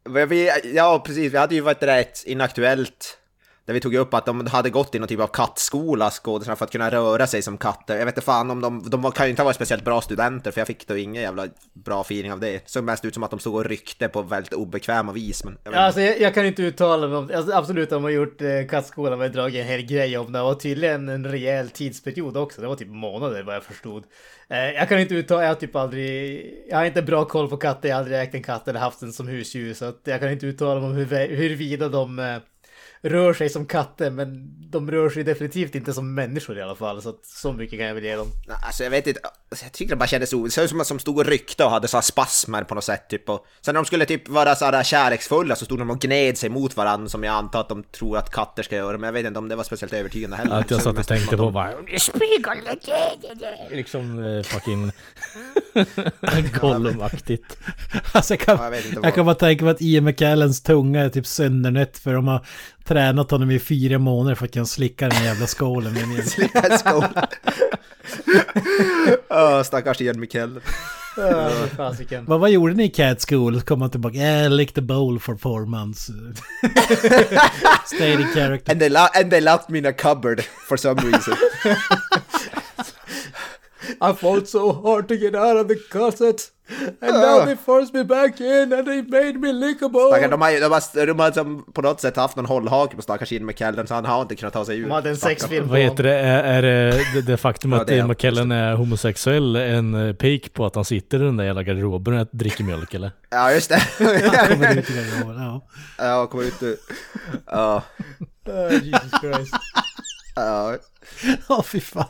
B: Vi, ja, precis. Vi hade ju varit ett inaktuellt Där vi tog upp att de hade gått i någon typ av kattskola, skådespelarna, för att kunna röra sig som katter. Jag vet inte fan om de, de kan ju inte ha varit speciellt bra studenter, för jag fick då ingen jävla bra feeling av det. Såg mest ut som att de stod och ryckte på väldigt obekväma vis, men... Jag
A: Alltså, jag, jag kan inte uttala mig om alltså, Absolut, de har gjort eh, kattskolan med dragit en hel grej om det. Och tydligen en rejäl tidsperiod också. Det var typ månader vad jag förstod. Eh, jag kan inte uttala, jag har typ aldrig... Jag har inte bra koll på katter, jag har aldrig ägt en katt eller haft den som husdjur. Så att jag kan inte uttala mig om hur, huruvida de eh, rör sig som katter. Men de rör sig definitivt inte som människor i alla fall. Så att så mycket kan jag väl ge dem.
B: Nej, Alltså jag vet inte, alltså, jag tyckte det bara kändes o... Det såg ut som att de stod och ryckte och hade så här spasmer på något sätt typ. Och sen när de skulle typ vara så här kärleksfulla så stod de och gned sig mot varandra som jag antar att de tror att katter ska göra. Men jag vet inte om det var speciellt övertygande heller.
C: Att jag
B: Så
C: satt och tänkte
B: att
C: på bara... Liksom eh, fucking... Gollum-aktigt.
D: Alltså jag kan,
B: Ja, jag vet inte
D: jag kan bara tänka mig att Ian McKellens tunga är typ söndernött för de har tränat honom i fyra månader för att kunna slicka den jävla skålen med en
B: Let's go! Åh, stackars Ian McKellen.
D: Vad, vad gjorde ni i Cat School? Så kom han tillbaka, yeah, I licked the bowl for four months. Stayed in character.
B: And they, and they locked me in a cupboard for some reason.
A: I fought so hard to get out of the closet. And now they forced me back in and they made me lickable.
B: Stackars, de har de har, de har som på något sätt haft någon hållhake på stackars Ian McKellen så han har inte kunnat ta sig ur.
A: De hade en sexfilm
C: Vad heter det? Är, är det, det, det faktum att Ian
B: han.
C: McKellen är homosexuell en eh, pik på att han sitter i den där jävla garderoben och dricker mjölk eller?
B: Ja, just det.
D: Kommer ut i garderoben, ja.
B: ja, kom ut nu. Ja,
A: Uh, Jesus Christ.
B: ja.
D: Åh fy fan.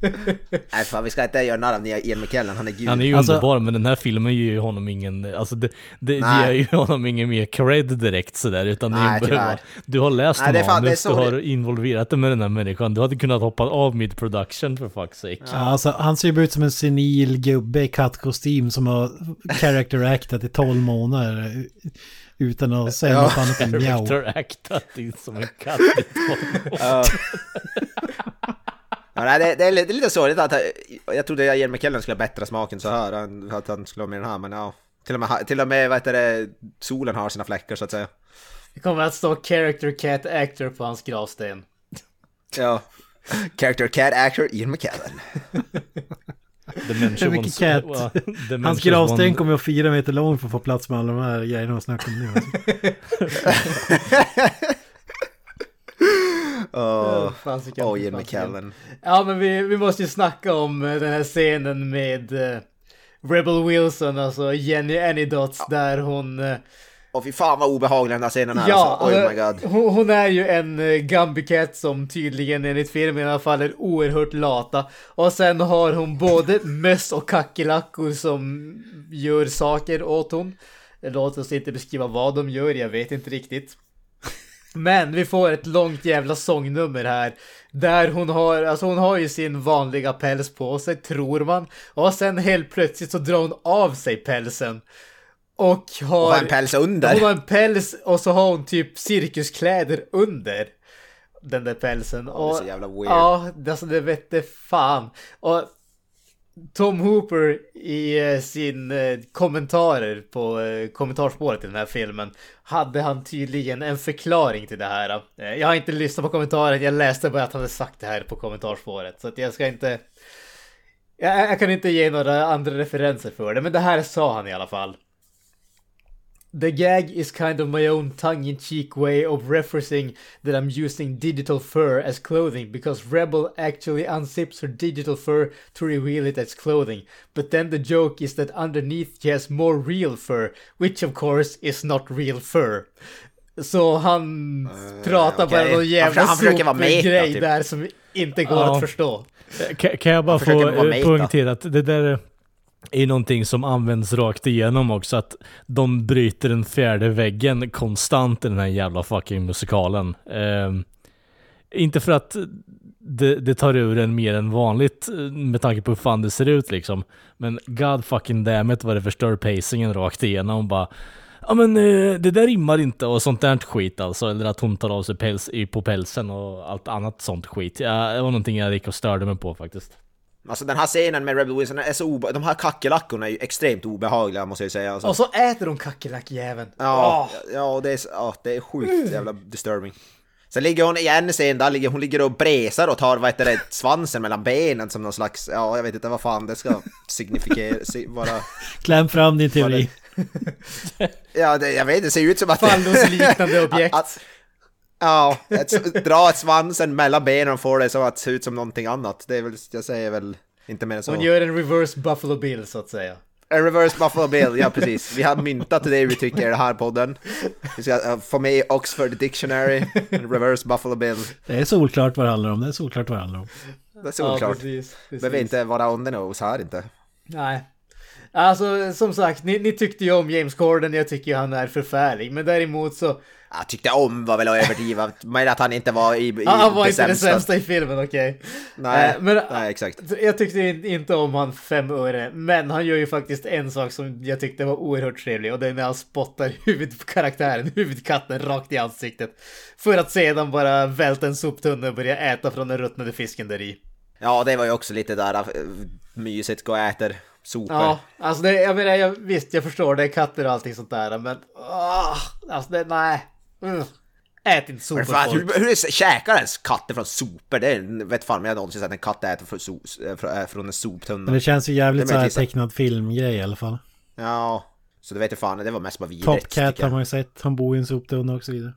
B: Nej fan, vi ska inte göra narr av Ian McKellen, han är gud.
C: Han är ju
D: Alltså-
C: underbar men den här filmen ger ju honom ingen, alltså det, det
B: Nej.
C: ger ju honom ingen mer cred direkt sådär utan det är
B: Nej,
C: bara, du har läst
B: Nej, det är fan- det är
C: manus,
B: så
C: du har
B: det-
C: involverat dig med den här människan, du hade kunnat hoppa av mid production för fuck's sake.
D: Ja, alltså, han ser ju ut som en senil gubbe i kattkostym som har character actat i 12 månader. Utan att säga
B: Ja.
D: något annat än mjau.
C: Character actat in som en katt i tolv
B: Ja. Ja, nej, det, det, är lite, det är lite sorgligt att jag trodde att Ian McKellen skulle ha bättre smak än så här, att han skulle ha med den här, men ja. Till och med, till och med vad heter det, solen har sina fläckar så att säga.
A: Det kommer att stå character cat actor på hans gravsten.
B: Ja. Character cat actor Ian McKellen.
C: Dementia
D: mycket
C: ones-
D: cat?
C: va?
D: Hans gravsten kommer att fyra meter lång för att få plats med alla de här grejerna och snacka om nu.
B: Åh, oh, Ian
A: fasiken.
B: McKellen.
A: Ja, men vi, vi måste ju snacka om eh, den här scenen med eh, Rebel Wilson, alltså Jenny Anydots, där hon... eh,
B: Och fy fan vad obehaglig den där scenen är
A: Ja,
B: alltså. Oh
A: alltså,
B: my god.
A: hon, hon är ju en uh, Gumby-cat som tydligen enligt filmen i alla fall är oerhört lata. Och sen har hon både möss och kackerlackor som gör saker åt hon. Låt oss inte beskriva vad de gör, jag vet inte riktigt. Men vi får ett långt jävla sångnummer här. Där hon har, alltså hon har ju sin vanliga päls på sig, tror man. Och sen helt plötsligt så drar hon av sig pälsen. Och har...
B: Och har en päls under.
A: Hon har en päls och så har hon typ cirkuskläder under den där pälsen.
B: det är
A: och,
B: så jävla weird.
A: Ja, alltså det vette fan. Och Tom Hooper i eh, sin eh, kommentarer på eh, kommentarspåret i den här filmen hade han tydligen en förklaring till det här. Jag har inte lyssnat på kommentaren, jag läste bara att han hade sagt det här på kommentarspåret. Så att jag ska inte... Jag, jag kan inte ge några andra referenser för det, men det här sa han i alla fall. The gag is kind of my own tongue-in-cheek way of referencing that I'm using digital fur as clothing because Rebel actually unzips her digital fur to reveal it as clothing. But then the joke is that underneath she has more real fur, which of course is not real fur. Så han pratar bara
B: okej.
A: någon jävla sopig grej
B: typ.
A: där som inte går
C: Ja.
A: att förstå.
C: Kan, kan jag bara få eh, poängtera att det där är någonting som används rakt igenom också. Att de bryter den fjärde väggen konstant i den här jävla fucking musikalen. Eh, inte för att det, det tar ur en mer än vanligt med tanke på hur fan det ser ut liksom. Men god fucking damn it vad det förstör pacingen rakt igenom. Bara, ja men eh, det där rimmar inte och sånt där skit alltså. Eller att hon tar av sig päls på pälsen och allt annat sånt skit. Ja, det var någonting jag gick och störde mig på faktiskt.
B: Alltså den här scenen med Rebel Wilson är så obe- De här kackerlackorna är ju extremt obehagliga måste jag säga. Alltså.
A: Och så äter de kackerlackjäveln.
B: Ja, ja det, är, ja, det är sjukt jävla disturbing. Sen ligger hon i en scen där ligger, hon ligger och bresar och tar vad heter det, svansen mellan benen som någon slags, ja jag vet inte vad fan det ska signifikera, si- vara...
D: Kläm fram din teori.
B: Ja, det, jag vet det ser ut som att...
A: Fallosliknande objekt.
B: Att, ja, ett, dra ett svansen mellan benen och få det så att se ut som någonting annat. Det är väl, jag säger väl inte mer än så.
A: Hon gör en reverse Buffalo Bill så att säga.
B: A reverse Buffalo Bill, ja precis. Vi har myntat det uttrycket i den här podden. Vi ska uh, få med i Oxford Dictionary, en reverse Buffalo Bill.
D: Det är solklart vad det handlar om. Det är solklart vad det handlar om.
B: Det är solklart.
A: precis. precis.
B: Behöver inte vara on the nose här inte.
A: Nej. Alltså som sagt, ni, ni tyckte ju om James Corden, jag tycker ju han är förfärlig. Men däremot så,
B: Jag tyckte om var väl att överdriva, men att han inte var i, i
A: han var inte det
B: sämsta.
A: i filmen, okej.
B: Nej,
A: Eh, men-
B: nej, exakt.
A: Jag tyckte in- inte om han fem öre, men han gör ju faktiskt en sak som jag tyckte var oerhört trevlig och det är när han spottar huvudkaraktären, huvudkatten, rakt i ansiktet. För att sedan bara välta en soptunna och börja äta från den ruttnade fisken där i.
B: Ja, det var ju också lite där äh, mysigt, gå och äter sopor.
A: Ja, alltså det, jag menar, jag, visst jag förstår det är katter och allting sånt där, men åh, alltså det, nej. Mm. Ät inte sopor
B: fan,
A: folk.
B: hur, hur käkar ens katter från sopor? Det är, vet fan om jag någonsin sett en katt äta från, so, från, äh, från en soptunna.
D: Men det känns ju jävligt
B: Det är
D: så här
B: möjligtvis-
D: tecknad filmgrej i alla fall.
B: Ja, så det vet jag fan, det var mest bara vidrigt.
D: Top Cat har man ju sett. Han bor i en soptunna och så vidare.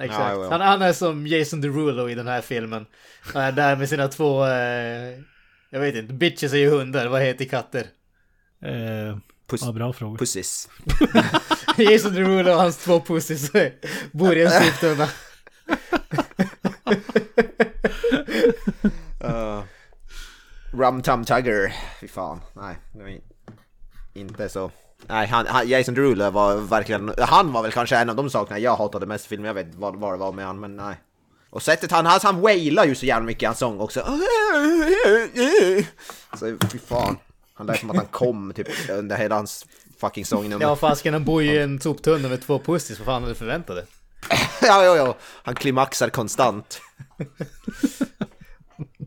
A: Exakt.
B: Ja, jo, jo.
A: Han, han är som Jason Derulo i den här filmen. Han är där med sina två, eh, jag vet inte, bitches är ju hundar, vad heter katter?
D: Eh,
B: Puss,
D: ja, bra fråga.
B: Pussis.
A: Jason Derulo och hans två pussys bor i en soptunna.
B: Uh, Rum Tum Tugger. Fy fan, nej. Det var in- inte så. Nej, han, han, Jason Derulo var verkligen, han var väl kanske en av de sakerna jag hatade mest i filmen. Jag vet vad, vad det var med han, men nej. Och sättet han, han, han wailar ju så jävla mycket i hans sång också. Så fy fan. Han lät som att han kom typ under hela hans fucking sångnummer.
A: Ja, fasken han bor ju i en soptunna med två pussys, vad fan hade du förväntat dig?
B: ja, ja, ja. Han klimaxar konstant.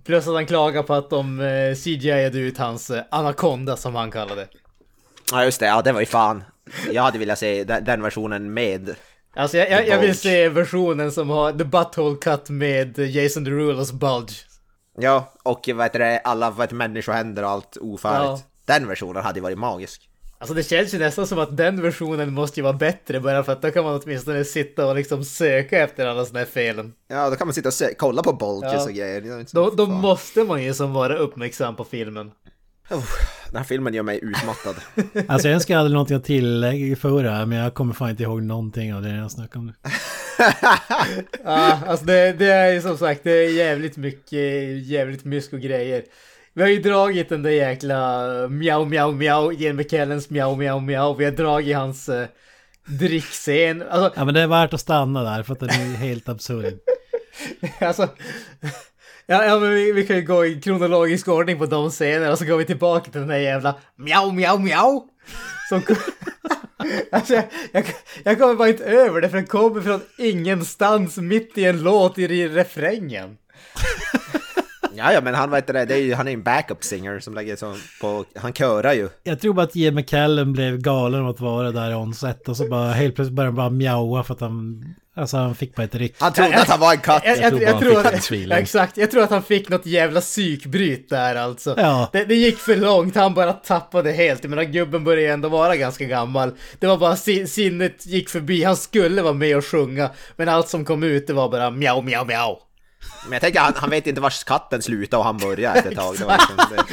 A: Plus att han klagar på att de eh, CGI-ade ut hans eh, anakonda som han kallade.
B: Ja, just det. Ja, det var ju fan. Jag hade velat se den, den versionen med.
A: Alltså jag, jag, jag vill se versionen som har the butthole cut med Jason Derulos bulge.
B: Ja, och vad heter det, alla vad heter, människohänder och allt ofärdigt. Den versionen hade ju varit magisk.
A: Alltså det känns ju nästan som att den versionen måste ju vara bättre bara för att då kan man åtminstone sitta och liksom söka efter alla såna här felen.
B: Ja, då kan man sitta och kolla på bulges
A: Ja.
B: och grejer.
A: Då, då måste man ju som vara uppmärksam på filmen.
B: Den här filmen gör mig utmattad.
D: Alltså jag önskar jag hade någonting att tillägga förra, men jag kommer fan inte ihåg någonting av det jag snackade om nu.
A: Ja, alltså det, det är som sagt, det är jävligt mycket, jävligt mysk och grejer. Vi har ju dragit den där jäkla mjau mjau mjau, Ian McKellens mjau mjau mjau. Vi har dragit hans uh, drickscen. Alltså,
D: Ja men det är värt att stanna där för att den är helt absurd.
A: alltså. Ja, ja men vi, vi kan ju gå i kronologisk ordning på de scenerna och så går vi tillbaka till den där jävla mjau mjau mjau. Som, alltså jag, jag, jag kommer bara inte över det för den kommer från ingenstans mitt i en låt i refrängen
B: ja, ja, men han vet det, det är ju, han är ju en backup singer som lägger så på, han körar ju.
D: Jag tror bara att Ian McKellen blev galen av att vara där on set och så bara helt plötsligt började han bara mjaua för att han... Alltså han fick bara ett ryck.
B: Han trodde att han var en katt.
A: Jag, jag,
C: tror
A: jag,
C: bara
A: tror
C: han fick
A: att, ja, exakt, jag tror att han fick något jävla psykbryt där alltså.
D: Ja.
A: Det, det gick för långt, han bara tappade helt. Jag menar gubben började ändå vara ganska gammal. Det var bara si- sinnet gick förbi, han skulle vara med och sjunga. Men allt som kom ut det var bara mjau mjau mjau.
B: Men jag tänker, han, han vet inte vars katten slutade och han började efter ett tag. Det var liksom, det,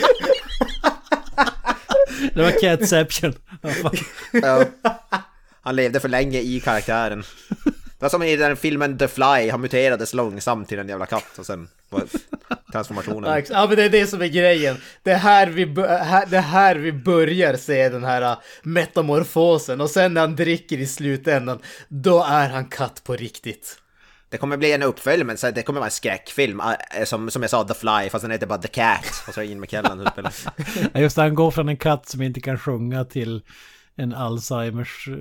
D: Det var Catception. Ja.
B: Han levde för länge i karaktären. Det var som i den filmen The Fly, han muterades långsamt till en jävla katt och sen var transformationen.
A: Ja men det är det som är grejen. Det är här vi, här, det är här vi börjar se den här uh, metamorfosen. Och sen när han dricker i slutändan, då är han katt på riktigt.
B: Det kommer bli en uppföljning, men så det kommer vara en skräckfilm. äh, Som, som jag sa, The Fly, fast den heter bara The Cat. Och så är Ian McKellen spelar.
D: Just det, han går från en katt som inte kan sjunga till en Alzheimers eh,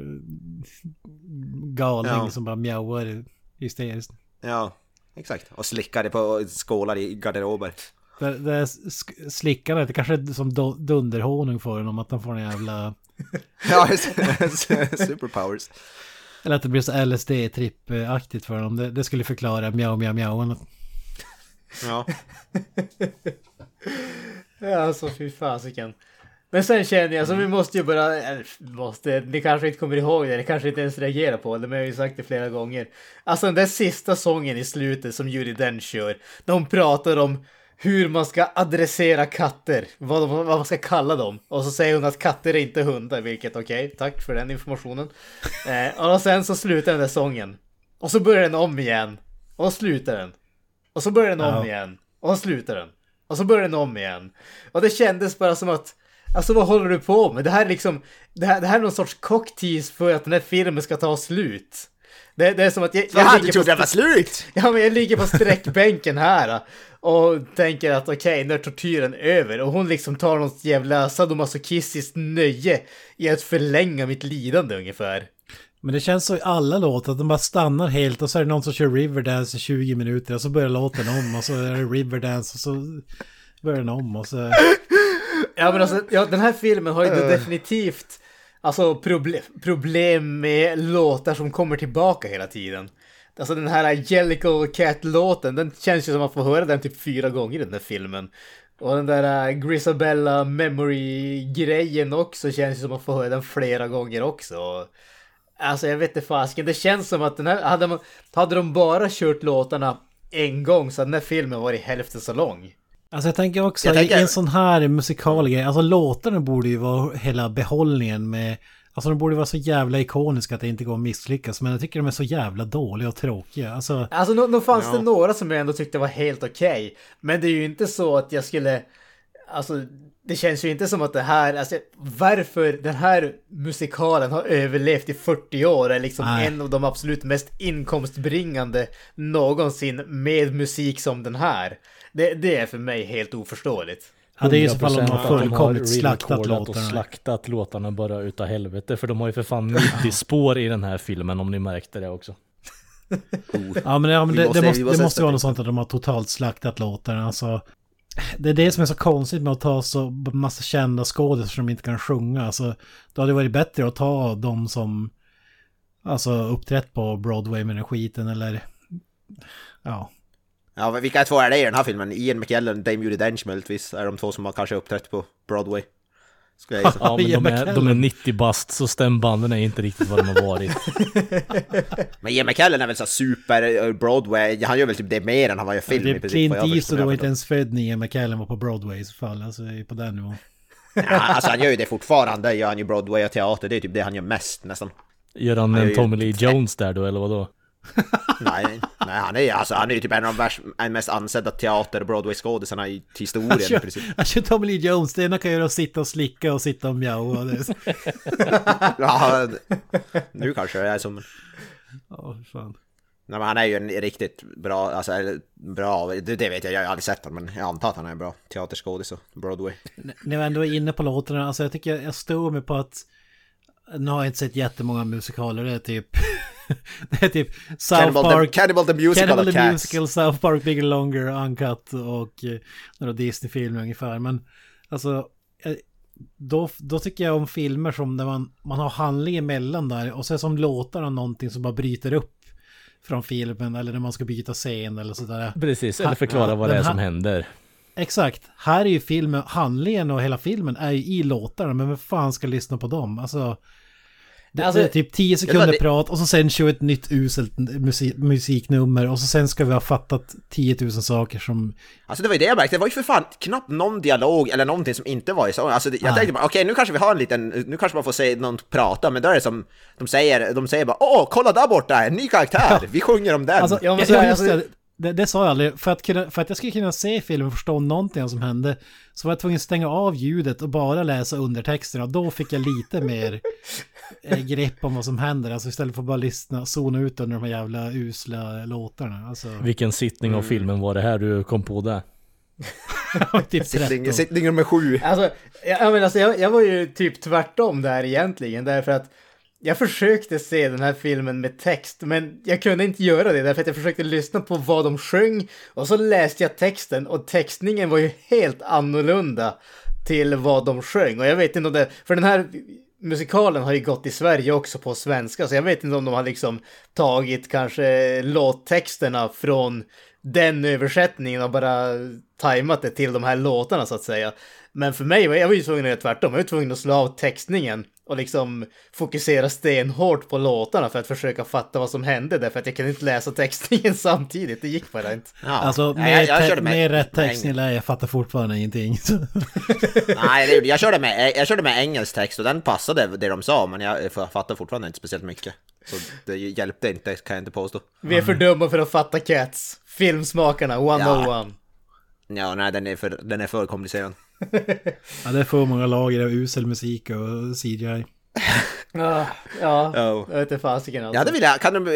D: galning
B: Ja.
D: som bara mjauar hysteriskt.
B: Ja, exakt. Och slickar det på skålar i garderober.
D: Det, det slickandet, det kanske är som dunderhonung för honom att han får en jävla...
B: Ja, superpowers.
D: Eller att det blir så LSD-trippaktigt för dem. Det, det skulle förklara mjau mjau mjau.
B: Ja.
A: Ja, alltså fy fasiken. Men sen känner jag, så vi måste ju bara, eller måste, ni kanske inte kommer ihåg det, ni kanske inte ens reagerar på det, men jag har ju sagt det flera gånger. Alltså den där sista sången i slutet som Judi Dench kör, de pratar om hur man ska adressera katter, vad, de, vad man ska kalla dem. Och så säger hon att katter är inte hundar, vilket okej, okay, tack för den informationen. Eh, och sen så slutar den där sången. Och så börjar den om igen. Och så slutar den. Och så börjar den om
D: Ja.
A: igen. Och så slutar den. Och så börjar den om igen. Och det kändes bara som att Alltså vad håller du på med? Det här är liksom Det här, det här är någon sorts cocktease för att den här filmen ska ta slut. Det, det är som att jag,
B: Jaha, du trodde det
A: på,
B: var slut?
A: ja, men jag ligger på sträckbänken här och tänker att okej, nu är tortyren över och hon liksom tar något jävla sadomasochistiskt nöje i att förlänga mitt lidande ungefär.
D: Men det känns så i alla låtar att de bara stannar helt och så är det någon som kör Riverdance i 20 minuter och så börjar låten om och så är det Riverdance och så börjar den om och så...
A: Ja men alltså, ja, den här filmen har ju definitivt alltså, proble problem med låtar som kommer tillbaka hela tiden. Alltså den här Jellicle Cat-låten, den känns ju som att man får höra den typ fyra gånger i den här filmen. Och den där uh, Grisabella Memory-grejen också känns ju som att man får höra den flera gånger också. Alltså jag vet inte fasken, det känns som att den här, hade, man, hade de bara kört låtarna en gång så hade den här filmen varit hälften så lång.
D: Alltså jag tänker också
B: Jag tänker-
D: i en sån här musikal grej, alltså låtarna borde ju vara hela behållningen med... Alltså de borde vara så jävla ikoniska att det inte går att misslyckas, men jag tycker de är så jävla dåliga och tråkiga. Alltså,
A: Alltså nog nog fanns
B: Ja.
A: det några som jag ändå tyckte var helt okej. Men det är ju inte så att jag skulle... Alltså det känns ju inte som att det här, alltså varför den här musikalen har överlevt i 40 år är liksom
D: Nej.
A: en av de absolut mest inkomstbringande någonsin med musik som den här. Det, det är för mig helt oförståeligt.
D: Ja, det är ju så fall om de
C: 100%
D: har
C: att de har
D: fullkomligt slaktat
C: re-recordat och
D: låtarna.
C: slaktat låtarna bara utav helvete. För de har ju för fan 90 spår i den här filmen om ni märkte det också.
D: Ja men, ja, men det,
B: måste-
D: det, måste, det
B: måste
D: måste vara något sånt att de har totalt slaktat låtarna. Alltså, det är det som är så konstigt med att ta så massa kända skådespelare som inte kan sjunga. Alltså, då hade det varit bättre att ta de som alltså, uppträtt på Broadway med den skiten eller... Ja.
B: Ja, vilka två är det i den här filmen? Ian McKellen, Dame Judi Dench möjligtvis, är de två som har kanske uppträtt på Broadway. Skulle jag.
C: Ja, men
D: Ian
C: de är,
D: McKellen.
C: de är 90 bast så stämbanden är inte riktigt vad de har varit.
B: Men Ian McKellen är väl så super eh, Broadway, han gör väl typ det mer än han gör film
D: Det
B: i
D: är. Clint Eastwood var inte ens född när Ian McKellen var på Broadway i så fall. Alltså det på den nivån.
B: Ja, alltså han gör ju det fortfarande, gör han ju Broadway och teater, det är typ det han gör mest nästan.
C: Gör han
B: Han
C: en Tommy Lee Jones där då eller vadå?
B: Nej, nej han är ju alltså, han är ju typ en av de mest ansedda teater och Broadway-skådisarna i historien i princip.
D: Jag kör Tommy Lee Jones, det ena kan göra att sitta och slicka och sitta och mjaua.
B: Ja, nu kanske det är som...
D: Ja, fan.
B: Nej men han är ju en riktigt bra, alltså bra, det, vet jag, jag har aldrig sett honom men jag antar att han är en bra teaterskådis och Broadway.
D: När vi ändå är inne på låtarna, alltså jag tycker jag står mig på att nu har jag inte sett jättemånga musikaler, det är typ det är typ South
B: Cannibal,
D: Park,
B: the, Cannibal the Musical
D: Cannibal
B: och
D: the
B: Cats.
D: Musical, South Park, Bigger Longer, Uncut och eh, några Disney-filmer ungefär. Men alltså, eh, då, då tycker jag om filmer som där man, man har handling emellan där och sen som låtarna någonting som bara bryter upp från filmen eller när man ska byta scen eller sådär.
C: Precis, eller
D: Ha-
C: förklara
D: ja,
C: vad det är som händer.
D: Exakt. Här är ju filmen, handlingen och hela filmen är ju i låtarna, men vem fan ska lyssna på dem? Alltså... Det,
A: Alltså,
D: det är typ 10 sekunder
B: det-
D: prat och så sen kör ett nytt uselt musik, musiknummer och så sen ska vi ha fattat 10 000 saker som...
B: Alltså det var ju det jag märkte, det var ju för fan knappt någon dialog eller någonting som inte var i så. Alltså jag
D: Nej.
B: tänkte bara, okej nu kanske vi har en liten, nu kanske man får se någon prata, men då är det som, de säger, de säger bara åh, kolla där borta, en ny karaktär, vi sjunger om den.
D: Alltså,
A: Ja,
D: jag, jag,
A: alltså-
D: det, det, sa jag aldrig. För att, kunna, för att jag skulle kunna se filmen och förstå någonting av som hände så var jag tvungen att stänga av ljudet och bara läsa undertexterna. Då fick jag lite mer eh, grepp om vad som händer. Alltså istället för att bara lyssna, zona ut under de här jävla usla låtarna. Alltså,
C: Vilken sittning av filmen var det här du kom på det?
D: typ 13.
B: Sittning, sittning nummer sju.
A: Alltså, jag, men alltså jag, jag var ju typ tvärtom där egentligen, därför att jag försökte se den här filmen med text, men jag kunde inte göra det därför att jag försökte lyssna på vad de sjöng och så läste jag texten och textningen var ju helt annorlunda till vad de sjöng och jag vet inte om det, för den här musikalen har ju gått i Sverige också på svenska, så jag vet inte om de har liksom tagit kanske låttexterna från den översättningen och bara tajmat det till de här låtarna så att säga. Men för mig, var jag var ju tvungen att göra tvärtom. Jag var tvungen att slå av textningen och liksom fokusera stenhårt på låtarna för att försöka fatta vad som hände därför att jag kunde inte läsa textningen samtidigt. Det gick bara inte.
B: Ja.
D: Alltså
B: Nej,
D: med,
B: jag, jag med,
D: med rätt
B: med
D: text jag fattar fortfarande ingenting.
B: Nej, jag körde, med, jag körde med engelsk text och den passade det de sa, men jag fattar fortfarande inte speciellt mycket. Så det hjälpte inte, kan jag inte påstå.
A: Vi är för dumma för att fatta Cats. Filmsmakarna 101.
B: Ja, nej, den är för, den är för komplicerad.
D: ja, det är för många lager av usel musik och CGI.
A: Ja,
B: Ja.
A: jag vet inte fasiken alltså.
B: Jag hade velat, kan de, eh,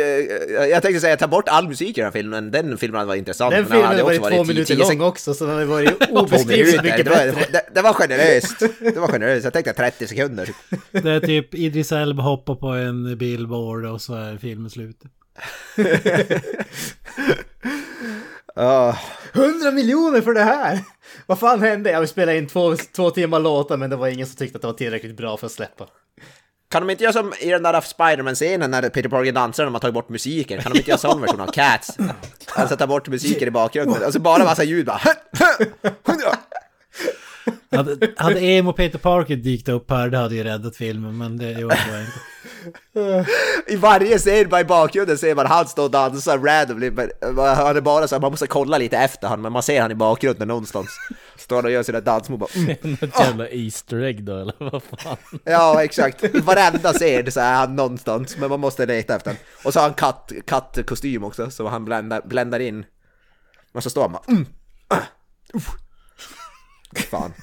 B: jag tänkte säga ta bort all musik i den här filmen, den filmen hade varit intressant.
A: Den
B: men
A: filmen
B: hade
A: varit två minuter lång också, så den har varit obeskrivligt mycket
B: det var, det, det var generöst. Det var generöst, jag tänkte 30 sekunder.
D: Det är typ Idris Elba hoppar på en billboard och så är filmen slut.
B: Ah.
A: 100 miljoner för det här! Vad fan hände? Jag vill spela in två, två timmar låtar, men det var ingen som tyckte att det var tillräckligt bra för att släppa.
B: Kan de inte göra som i den där Spiderman-scenen när Peter Parker dansar och de har tagit bort musiken? Kan de inte göra sån version av Cats? Alltså ta bort musiken i bakgrunden, alltså bara massa ljud bara.
D: Hade, hade Emo Peter Parker dykt upp här, det hade ju räddat filmen, men det gjorde jag inte.
B: I varje scen i bakgrunden ser man han stå och dansa randomly, men han är bara så här, man måste kolla lite efter han men man ser han i bakgrunden någonstans. Står han och gör sina dansmove bara, mm.
C: Något jävla Easter egg då eller vad fan?
B: Ja, exakt. I varenda scen så är han någonstans, men man måste leta efter honom. Och så har han katt, kattkostym också, så han bländar, bländar in. Men så står han bara, mm. ah. Fan.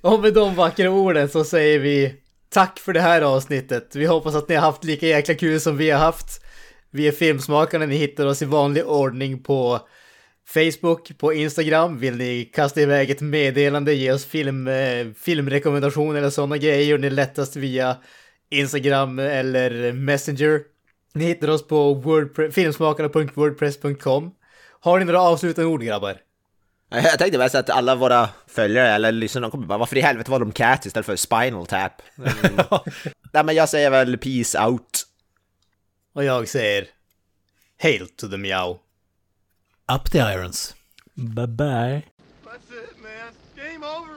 A: Och med de vackra orden så säger vi tack för det här avsnittet. Vi hoppas att ni har haft lika jäkla kul som vi har haft. Vi är Filmsmakarna, ni hittar oss i vanlig ordning på Facebook, på Instagram. Vill ni kasta iväg ett meddelande, ge oss film, eh, filmrekommendationer eller sådana grejer, det ni lättast via Instagram eller Messenger. Ni hittar oss på filmsmakarna.wordpress.com. Har ni några avslutande ord grabbar?
B: Jag tänkte mest att alla våra följare eller lyssnare kommer bara, varför i helvete var de Cats istället för Spinal Tap? Mm. Nej men jag säger väl peace out.
A: Och jag säger Hail to the meow.
D: Up the irons.
C: Bye bye.
E: That's it, man. Game over.